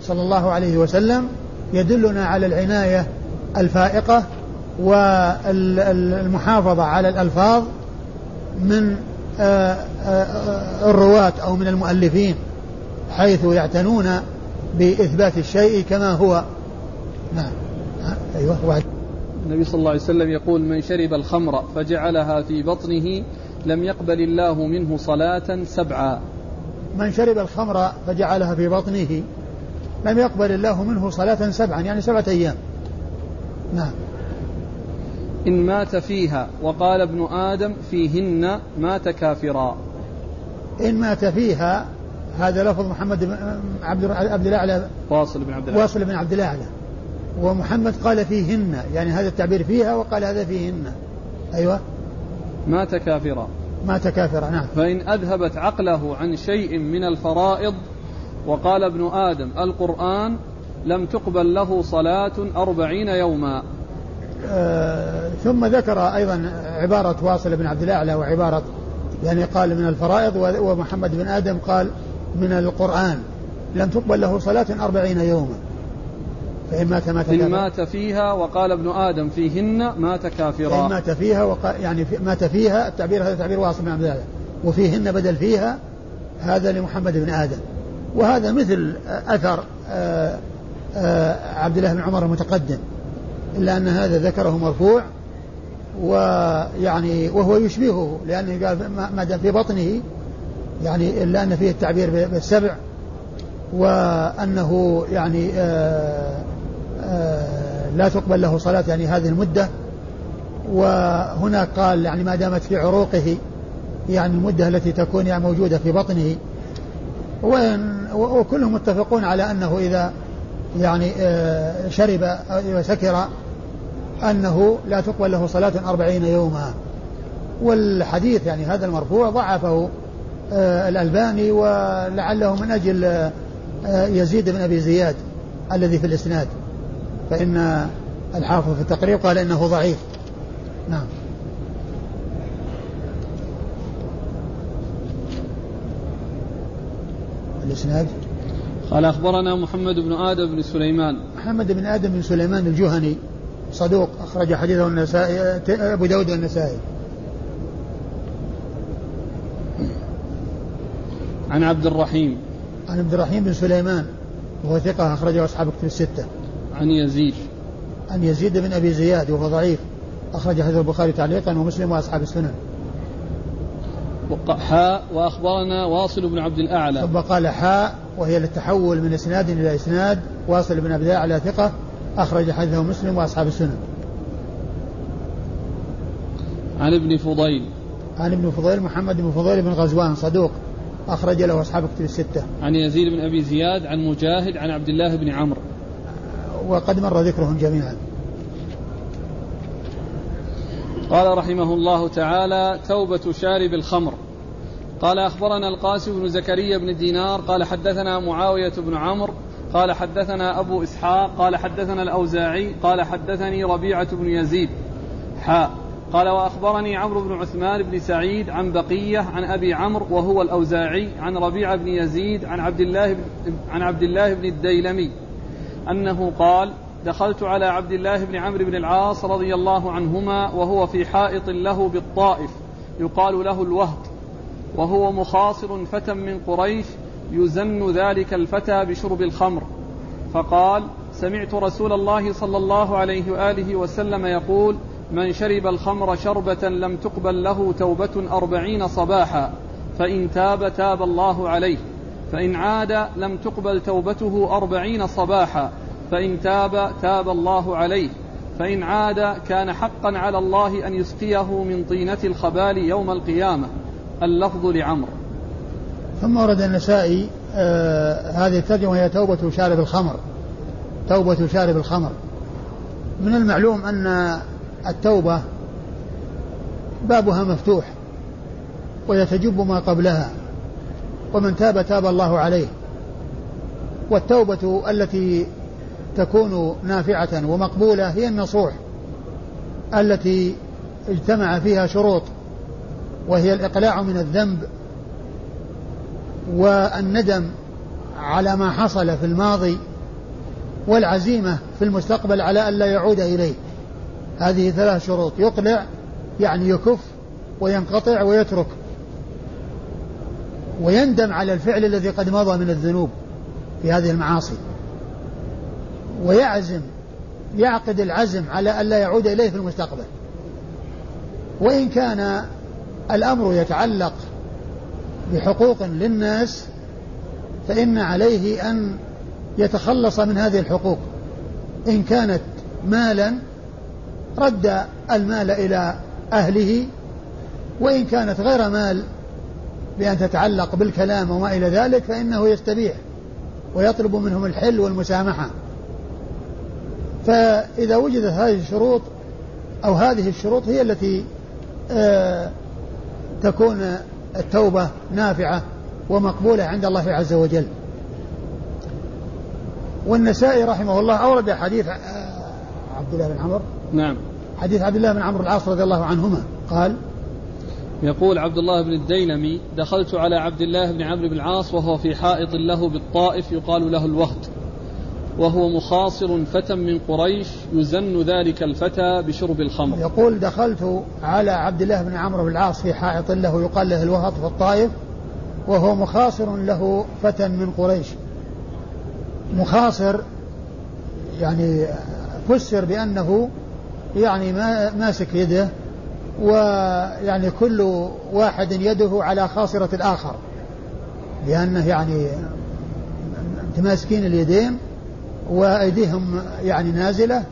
صلى الله عليه وسلم يدلنا على العناية الفائقة والمحافظة على الألفاظ من الرواة أو من المؤلفين حيث يعتنون بإثبات الشيء كما هو. نعم. أيوة واحد. النبي صلى الله عليه وسلم يقول من شرب الخمر فجعلها في بطنه لم يقبل الله منه صلاة سبعا. من شرب الخمر فجعلها في بطنه لم يقبل الله منه صلاة سبعا يعني سبعة أيام. نعم. إن مات فيها وقال ابن آدم فيهن مات كافرا. إن مات فيها هذا لفظ محمد بن عبد عبد الأعلى. واصل بن عبد الأعلى. واصل بن عبد الأعلى. ومحمد قال فيهن يعني هذا التعبير فيها وقال هذا فيهن. أيوة. مات كافرا. مات كافرا نعم. فإن أذهبت عقله عن شيء من الفرائض وقال ابن آدم القرآن لم تقبل له صلاة أربعين يوما. ثم ذكر أيضا عبارة واصل بن عبد الأعلى وعبارة يعني قال من الفرائض ومحمد بن آدم قال من القرآن. لم تقبل له صلاة أربعين يوما. فإن مات مات إن مات فيها وقال ابن آدم فيهن مات كافرا. إن مات فيها وقال يعني في مات فيها التعبير هذا تعبير واصل بن عبد الله وفيهن بدل فيها هذا لمحمد بن آدم. وهذا مثل أثر آآ آه، آآ آه، عبد الله بن عمر المتقدم. إلا أن هذا ذكره مرفوع ويعني وهو يشبهه لأنه قال ما دام في بطنه يعني إلا أن فيه التعبير بالسبع وأنه يعني آآ آه، آآ لا تقبل له صلاة يعني هذه المدة. وهنا قال يعني ما دامت في عروقه يعني المدة التي تكون يعني موجودة في بطنه. وكلهم متفقون على أنه إذا يعني آه، شرب أو سكر أنه لا تقبل له صلاة أربعين يوما. والحديث يعني هذا المرفوع ضعفه آه، الألباني ولعله من أجل آه، يزيد بن أبي زياد الذي في الإسناد. فإن الحافظ في التقريب قال إنه ضعيف. نعم. الإسناد؟ قال أخبرنا محمد بن آدم بن سليمان. محمد بن آدم بن سليمان الجهني. صدوق أخرج حديثه النسائي أبو داود والنسائي. عن عبد الرحيم. عن عبد الرحيم بن سليمان وهو ثقة أخرجه أصحاب كتب الستة. عن يزيد. عن يزيد بن أبي زياد وهو ضعيف أخرج حديث البخاري تعليقا ومسلم وأصحاب السنن. حاء وأخبرنا واصل بن عبد الأعلى. ثم قال حاء وهي للتحول من إسناد إلى إسناد واصل بن عبد الأعلى ثقة أخرج حديثه مسلم وأصحاب السنن. عن ابن فضيل. عن ابن فضيل محمد بن فضيل بن غزوان صدوق. أخرج له أصحاب كتب الستة. عن يزيد بن أبي زياد عن مجاهد عن عبد الله بن عمرو. وقد مر ذكرهم جميعا. قال رحمه الله تعالى توبة شارب الخمر. قال أخبرنا القاسم بن زكريا بن دينار قال حدثنا معاوية بن عمرو قال حدثنا أبو إسحاق قال حدثنا الأوزاعي قال حدثني ربيعة بن يزيد. حاء قال وأخبرني عمرو بن عثمان بن سعيد عن بقية عن أبي عمرو وهو الأوزاعي عن ربيعة بن يزيد عن عبد الله بن عن عبد الله بن الديلمي. أنه قال دخلت على عبد الله بن عمرو بن العاص رضي الله عنهما وهو في حائط له بالطائف يقال له الوهد وهو مخاصر فتى من قريش يزن ذلك الفتى بشرب الخمر. فقال سمعت رسول الله صلى الله عليه وآله وسلم يقول من شرب الخمر شربة لم تقبل له توبة أربعين صباحا فإن تاب تاب الله عليه. فإن عاد لم تقبل توبته أربعين صباحا فإن تاب تاب الله عليه. فإن عاد كان حقا على الله أن يسقيه من طينة الخبال يوم القيامة. اللفظ لعمر ثم ورد النسائي آه هذه الترجمة هي توبة شارب الخمر. توبة شارب الخمر. من المعلوم أن التوبة بابها مفتوح ويتجب ما قبلها ومن تاب تاب الله عليه. والتوبة التي تكون نافعة ومقبولة هي النصوح التي اجتمع فيها شروط وهي الإقلاع من الذنب والندم على ما حصل في الماضي والعزيمة في المستقبل على أن لا يعود إليه. هذه ثلاث شروط. يقلع يعني يكف وينقطع ويترك. ويندم على الفعل الذي قد مضى من الذنوب في هذه المعاصي. ويعزم يعقد العزم على أن لا يعود إليه في المستقبل. وإن كان الأمر يتعلق بحقوق للناس فإن عليه أن يتخلص من هذه الحقوق. إن كانت مالا رد المال إلى أهله وإن كانت غير مال بأن تتعلق بالكلام وما إلى ذلك فإنه يستبيح ويطلب منهم الحل والمسامحة. فإذا وجدت هذه الشروط أو هذه الشروط هي التي آه تكون التوبة نافعة ومقبولة عند الله عز وجل. والنسائي رحمه الله أورد حديث آه، عبد الله بن عمرو. نعم. حديث عبد الله بن عمرو العاص رضي الله عنهما. قال يقول عبد الله بن الديلمي دخلت على عبد الله بن عمرو بن العاص وهو في حائط له بالطائف يقال له الوهد. وهو مخاصر فتى من قريش يزن ذلك الفتى بشرب الخمر. يقول دخلت على عبد الله بن عمرو بن العاص في حائط له يقال له الوهد في الطائف وهو مخاصر له فتى من قريش. مخاصر يعني فسر بأنه يعني ما ماسك يده ويعني كل واحد يده على خاصرة الآخر لأنه يعني متماسكين اليدين وأيديهم يعني نازلة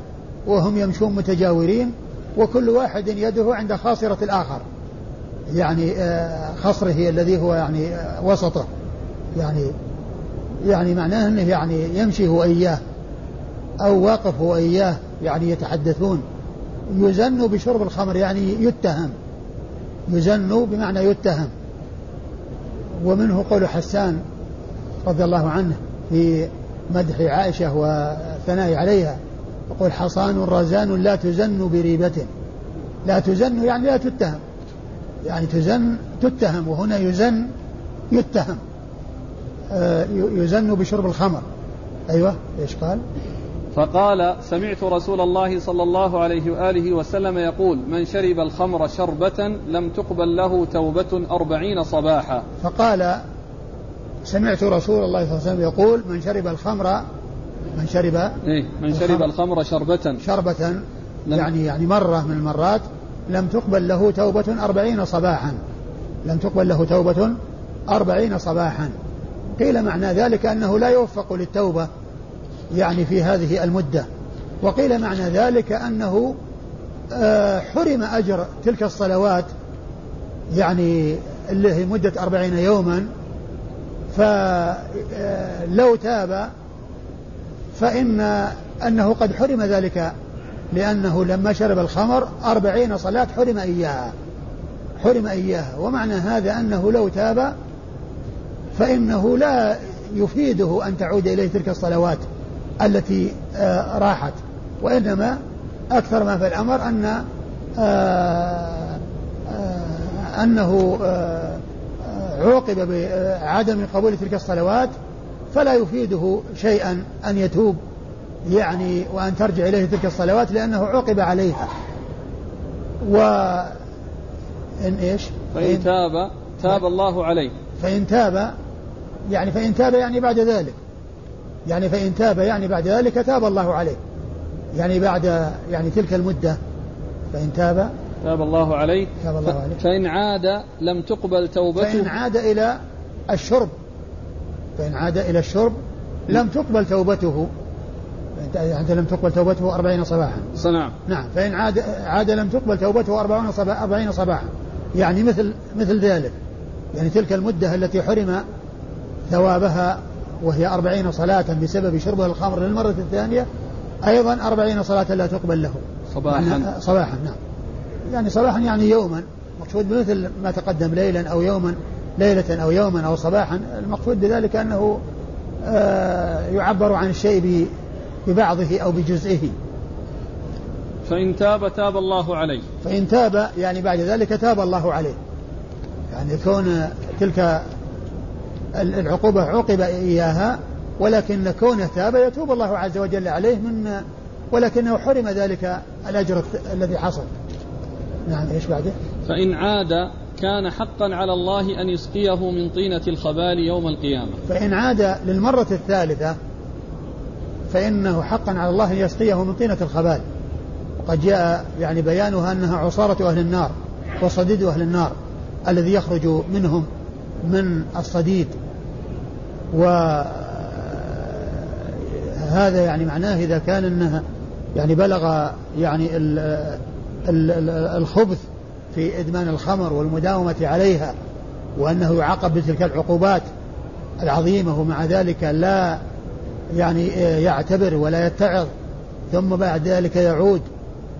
وهم يمشون متجاورين وكل واحد يده عند خاصرة الآخر. يعني آه، خصره الذي هو يعني آه، وسطه. يعني يعني معناه إنه يعني يمشي هو إياه أو واقف هو إياه يعني يتحدثون. يزن بشرب الخمر يعني يتهم. يزن بمعنى يتهم. ومنه قول حسان رضي الله عنه في مدح عائشة والثناء عليها يقول حصان رزان لا تزن بريبة. لا تزن يعني لا تتهم. يعني تزن تتهم وهنا يزن يتهم. آه، يزن بشرب الخمر. أيوة إيش قال؟ فقال سمعت رسول الله صلى الله عليه وآله وسلم يقول من شرب الخمر شربة لم تقبل له توبة أربعين صباحا فقال سمعت رسول الله صلى الله عليه وسلم يقول من شرب الخمر من شرب إيه من شرب الخمر شربة. شربة يعني يعني مرة من المرات لم تقبل له توبة أربعين صباحا. لم تقبل له توبة أربعين صباحا. قيل معنى ذلك أنه لا يوفق للتوبة يعني في هذه المدة. وقيل معنى ذلك أنه آه، حرم أجر تلك الصلوات يعني اللي هي مدة أربعين يوما. فلو تاب فإن أنه قد حرم ذلك لأنه لما شرب الخمر أربعين صلاة حرم إياها. حرم إياها. ومعنى هذا أنه لو تاب فإنه لا يفيده أن تعود إليه تلك الصلوات التي آه، راحت. وإنما أكثر ما في الأمر أن آه، آه، أنه عوقب بعدم قبول تلك الصلوات فلا يفيده شيئا أن يتوب يعني وأن ترجع إليه تلك الصلوات لأنه عوقب عليها. و إن إيش؟ فإن تاب تاب الله عليه. فإن تاب يعني فإن تاب يعني بعد ذلك. يعني فإن تاب يعني بعد ذلك تاب الله عليه. يعني بعد يعني تلك المدة فإن تاب تاب الله عليه. تاب الله عليه. فإن عاد لم تقبل توبته. فإن عاد إلى الشرب. فإن عاد إلى الشرب لم تقبل توبته. أنت لم تقبل توبته أربعين صباحا. نعم نعم. فإن عاد عاد لم تقبل توبته أربعين صباحا أربعين صباحا. يعني مثل مثل ذلك. يعني تلك المدة التي حرم ثوابها وهي أربعين صلاة بسبب شربه الخمر للمرة الثانية أيضا أربعين صلاة لا تقبل له. صباحا. صباحا نعم. يعني صباحا يعني يوما مقصود بمثل ما تقدم ليلا أو يوما ليلة أو يوما أو صباحا المقصود بذلك أنه آه يعبر عن الشيء ببعضه أو بجزئه. فإن تاب تاب الله عليه. فإن تاب يعني بعد ذلك تاب الله عليه. يعني كون تلك العقوبة عوقب إياها ولكن كونه تاب يتوب الله عز وجل عليه من ولكنه حرم ذلك الأجر الذي حصل. نعم إيش بعده؟ فإن عاد كان حقا على الله أن يسقيه من طينة الخبال يوم القيامة. فإن عاد للمرة الثالثة فإنه حقا على الله أن يسقيه من طينة الخبال. وقد جاء يعني بيانها أنها عصارة أهل النار وصديد أهل النار الذي يخرج منهم من الصديد. وهذا يعني معناه إذا كان أنها يعني بلغ يعني الخبث في إدمان الخمر والمداومة عليها وأنه يعاقب بتلك العقوبات العظيمة ومع ذلك لا يعني يعتبر ولا يتعظ ثم بعد ذلك يعود.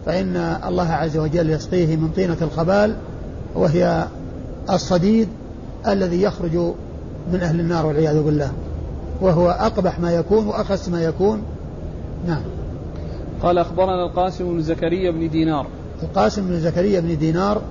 فإن الله عز وجل يسقيه من طينة الخبال وهي الصديد الذي يخرج من أهل النار والعياذ بالله. وهو أقبح ما يكون وأخس ما يكون. نعم. قال أخبرنا القاسم بن زكريا بن دينار. القاسم بن زكريا بن دينار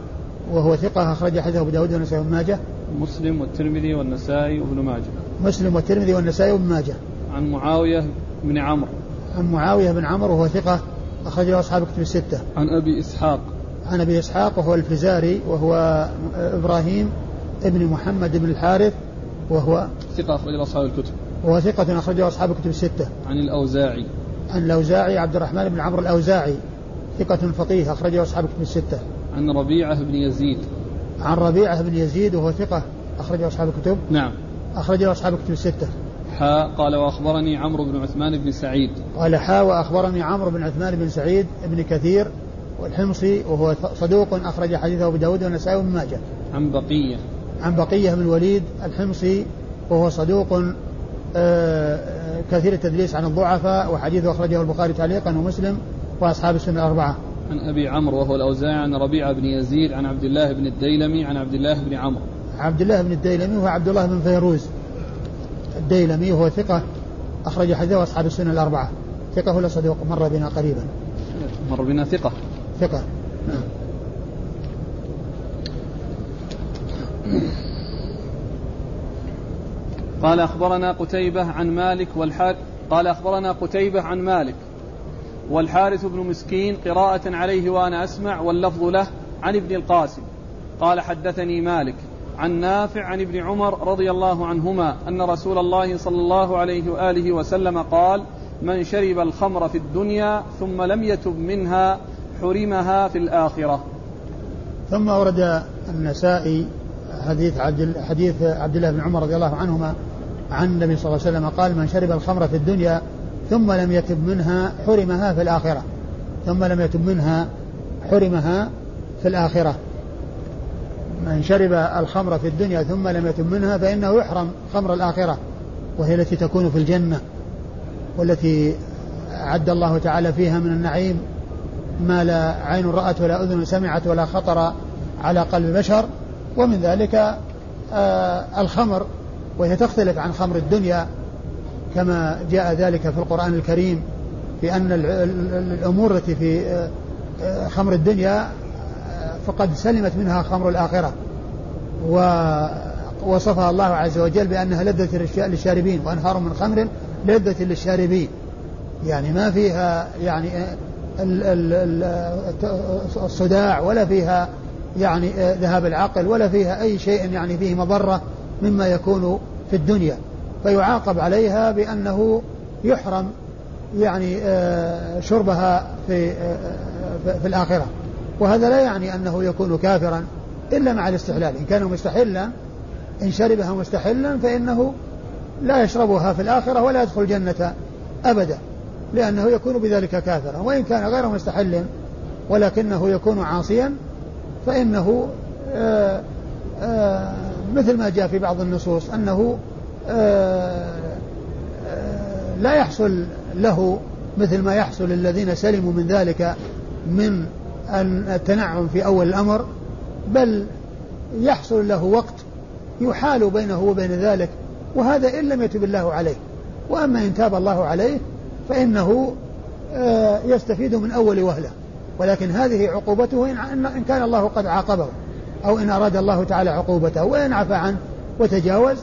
وهو ثقة أخرج حديثه أبو داود والنسائي وابن ماجه. مسلم والترمذي والنسائي وابن ماجه. مسلم والترمذي والنسائي وابن ماجه. عن معاوية بن عمرو. عن معاوية بن عمرو وهو ثقة أخرج له أصحاب كتب الستة. عن أبي إسحاق. عن أبي إسحاق وهو الفزاري وهو إبراهيم ابن محمد بن الحارث وهو ثقة أخرج له أصحاب الكتب. وهو ثقة أخرجه أصحاب الكتب الستة. عن الأوزاعي. عن الأوزاعي عبد الرحمن بن عمرو الأوزاعي. ثقة فقيه أخرجه أصحاب الكتب الستة. عن ربيعة بن يزيد. عن ربيعة بن يزيد وهو ثقة أخرجه أصحاب الكتب. نعم. أخرجه أصحاب الكتب الستة. حاء قال وأخبرني عمرو بن عثمان بن سعيد. قال حاء وأخبرني عمرو بن عثمان بن سعيد بن كثير والحمصي وهو صدوق أخرج حديثه أبو داود والنسائي وابن ماجه. عن بقية. عن بقية بن الوليد الحمصي وهو صدوق آه، كثير التدليس عن الضعفاء وحديثه أخرجه البخاري تعليقا ومسلم. وأصحاب السنة الأربعة. عن أبي عمرو وهو الأوزاعي عن ربيعة بن يزيد عن عبد الله بن الديلمي عن عبد الله بن عمرو. عبد الله بن الديلمي هو عبد الله بن فيروز. الديلمي وهو ثقة أخرج حديثه أصحاب السنة الأربعة. ثقة ولا صدوق مر بنا قريبا. مر بنا ثقة. ثقة. نعم. قال أخبرنا قتيبة عن مالك والحارث قال أخبرنا قتيبة عن مالك. والحارث بن مسكين قراءة عليه وأنا أسمع واللفظ له عن ابن القاسم. قال حدثني مالك عن نافع عن ابن عمر رضي الله عنهما أن رسول الله صلى الله عليه وآله وسلم قال من شرب الخمر في الدنيا ثم لم يتب منها حرمها في الآخرة. ثم ورد النسائي حديث عبد حديث عبد الله بن عمر رضي الله عنهما عن النبي صلى الله عليه وسلم قال من شرب الخمر في الدنيا ثم لم يتب منها حرمها في الآخرة. ثم لم يتب منها حرمها في الآخرة. من شرب الخمر في الدنيا ثم لم يتب منها فإنه يحرم خمر الآخرة وهي التي تكون في الجنة والتي أعد الله تعالى فيها من النعيم. ما لا عين رأت ولا أذن سمعت ولا خطر على قلب بشر. ومن ذلك آه الخمر وهي تختلف عن خمر الدنيا. كما جاء ذلك في القرآن الكريم في أن الأمور التي في آه، آه، خمر الدنيا آه، فقد سلمت منها خمر الآخرة. ووصفها الله عز وجل بأنها لذة للشاربين وأنهار من خمر لذة للشاربين. يعني ما فيها يعني الصداع ولا فيها يعني ذهاب العقل ولا فيها أي شيء يعني فيه مضرة مما يكون في الدنيا. فيعاقب عليها بأنه يحرم يعني آه، شربها في آه، في الآخرة. وهذا لا يعني أنه يكون كافرا إلا مع الاستحلال. إن كان مستحلا إن شربها مستحلا فإنه لا يشربها في الآخرة ولا يدخل الجنة أبدا لأنه يكون بذلك كافرا. وإن كان غير مستحل ولكنه يكون عاصيا فإنه مثل ما جاء في بعض النصوص أنه لا يحصل له مثل ما يحصل للذين سلموا من ذلك من التنعم في أول الأمر بل يحصل له وقت يحال بينه وبين ذلك وهذا إن لم يتب الله عليه. وأما إن تاب الله عليه فإنه آه، يستفيد من أول وهلة. ولكن هذه عقوبته إن كان الله قد عاقبه أو إن أراد الله تعالى عقوبته وإن عفى عنه وتجاوز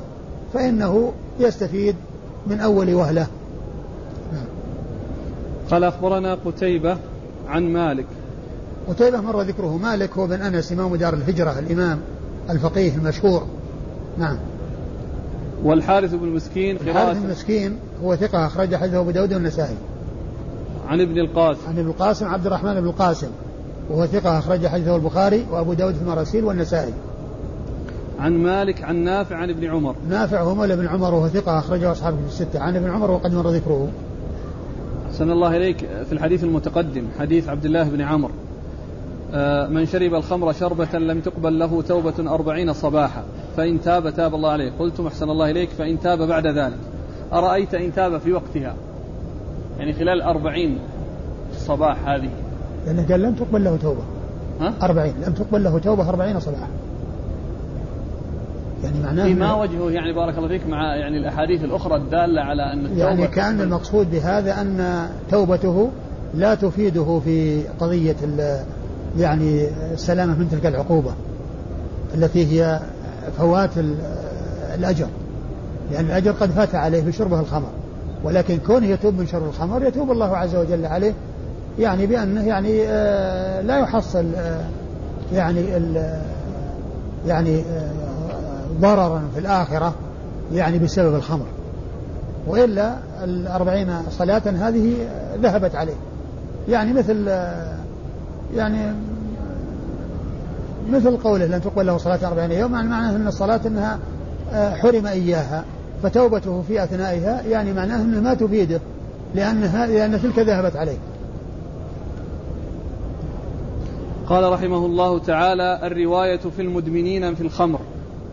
فإنه يستفيد من أول وهلة. قال أخبرنا قتيبة عن مالك. قتيبة مر ذكره مالك هو بن أنس إمام دار الهجرة الإمام الفقيه المشهور. نعم. والحارث بن مسكين الحارث بن مسكين هو ثقة أخرج حديثه أبو داود والنسائي. عن ابن القاسم. عن ابن القاسم عبد الرحمن بن القاسم وهو ثقة أخرج حديثه البخاري وأبو داود في المراسيل والنسائي. عن مالك عن نافع عن ابن عمر. نافع هو مولى بن عمر وهو ثقة أخرجه أصحابه في الستة. عن ابن عمر وقد مر ذكره. أحسن الله إليك. في الحديث المتقدم حديث عبد الله بن عمرو آه، من شرب الخمر شربة لم تقبل له توبة أربعين صباحا فإن تاب تاب الله عليه. قلت أحسن الله إليك فإن تاب بعد ذلك. أرأيت إن تاب في وقتها؟ يعني خلال أربعين صباح هذه. لأنه قال لم تقبل له توبة. ها؟ أربعين. لم تقبل له توبة أربعين صباحا. يعني معناه إيه ما وجهه يعني بارك الله فيك مع يعني الأحاديث الأخرى الدالة على أن التوبة يعني كان المقصود بهذا أن توبته لا تفيده في قضية يعني السلامة من تلك العقوبة التي هي فوات الأجر. لأن الأجر قد فات عليه بشربه الخمر ولكن كونه يتوب من شرب الخمر يتوب الله عز وجل عليه يعني بأنه يعني آه، لا يحصل آه، يعني يعني آه، ضررا في الآخرة يعني بسبب الخمر. وإلا الأربعين صلاة هذه ذهبت عليه. يعني مثل يعني مثل قوله لن تقبل له صلاة أربعين يوم يعني معناه أن الصلاة أنها حرم إياها فتوبته في أثنائها يعني معناه أنه ما تفيده لأنها لأن تلك ذهبت عليه. قال رحمه الله تعالى الرواية في المدمنين في الخمر.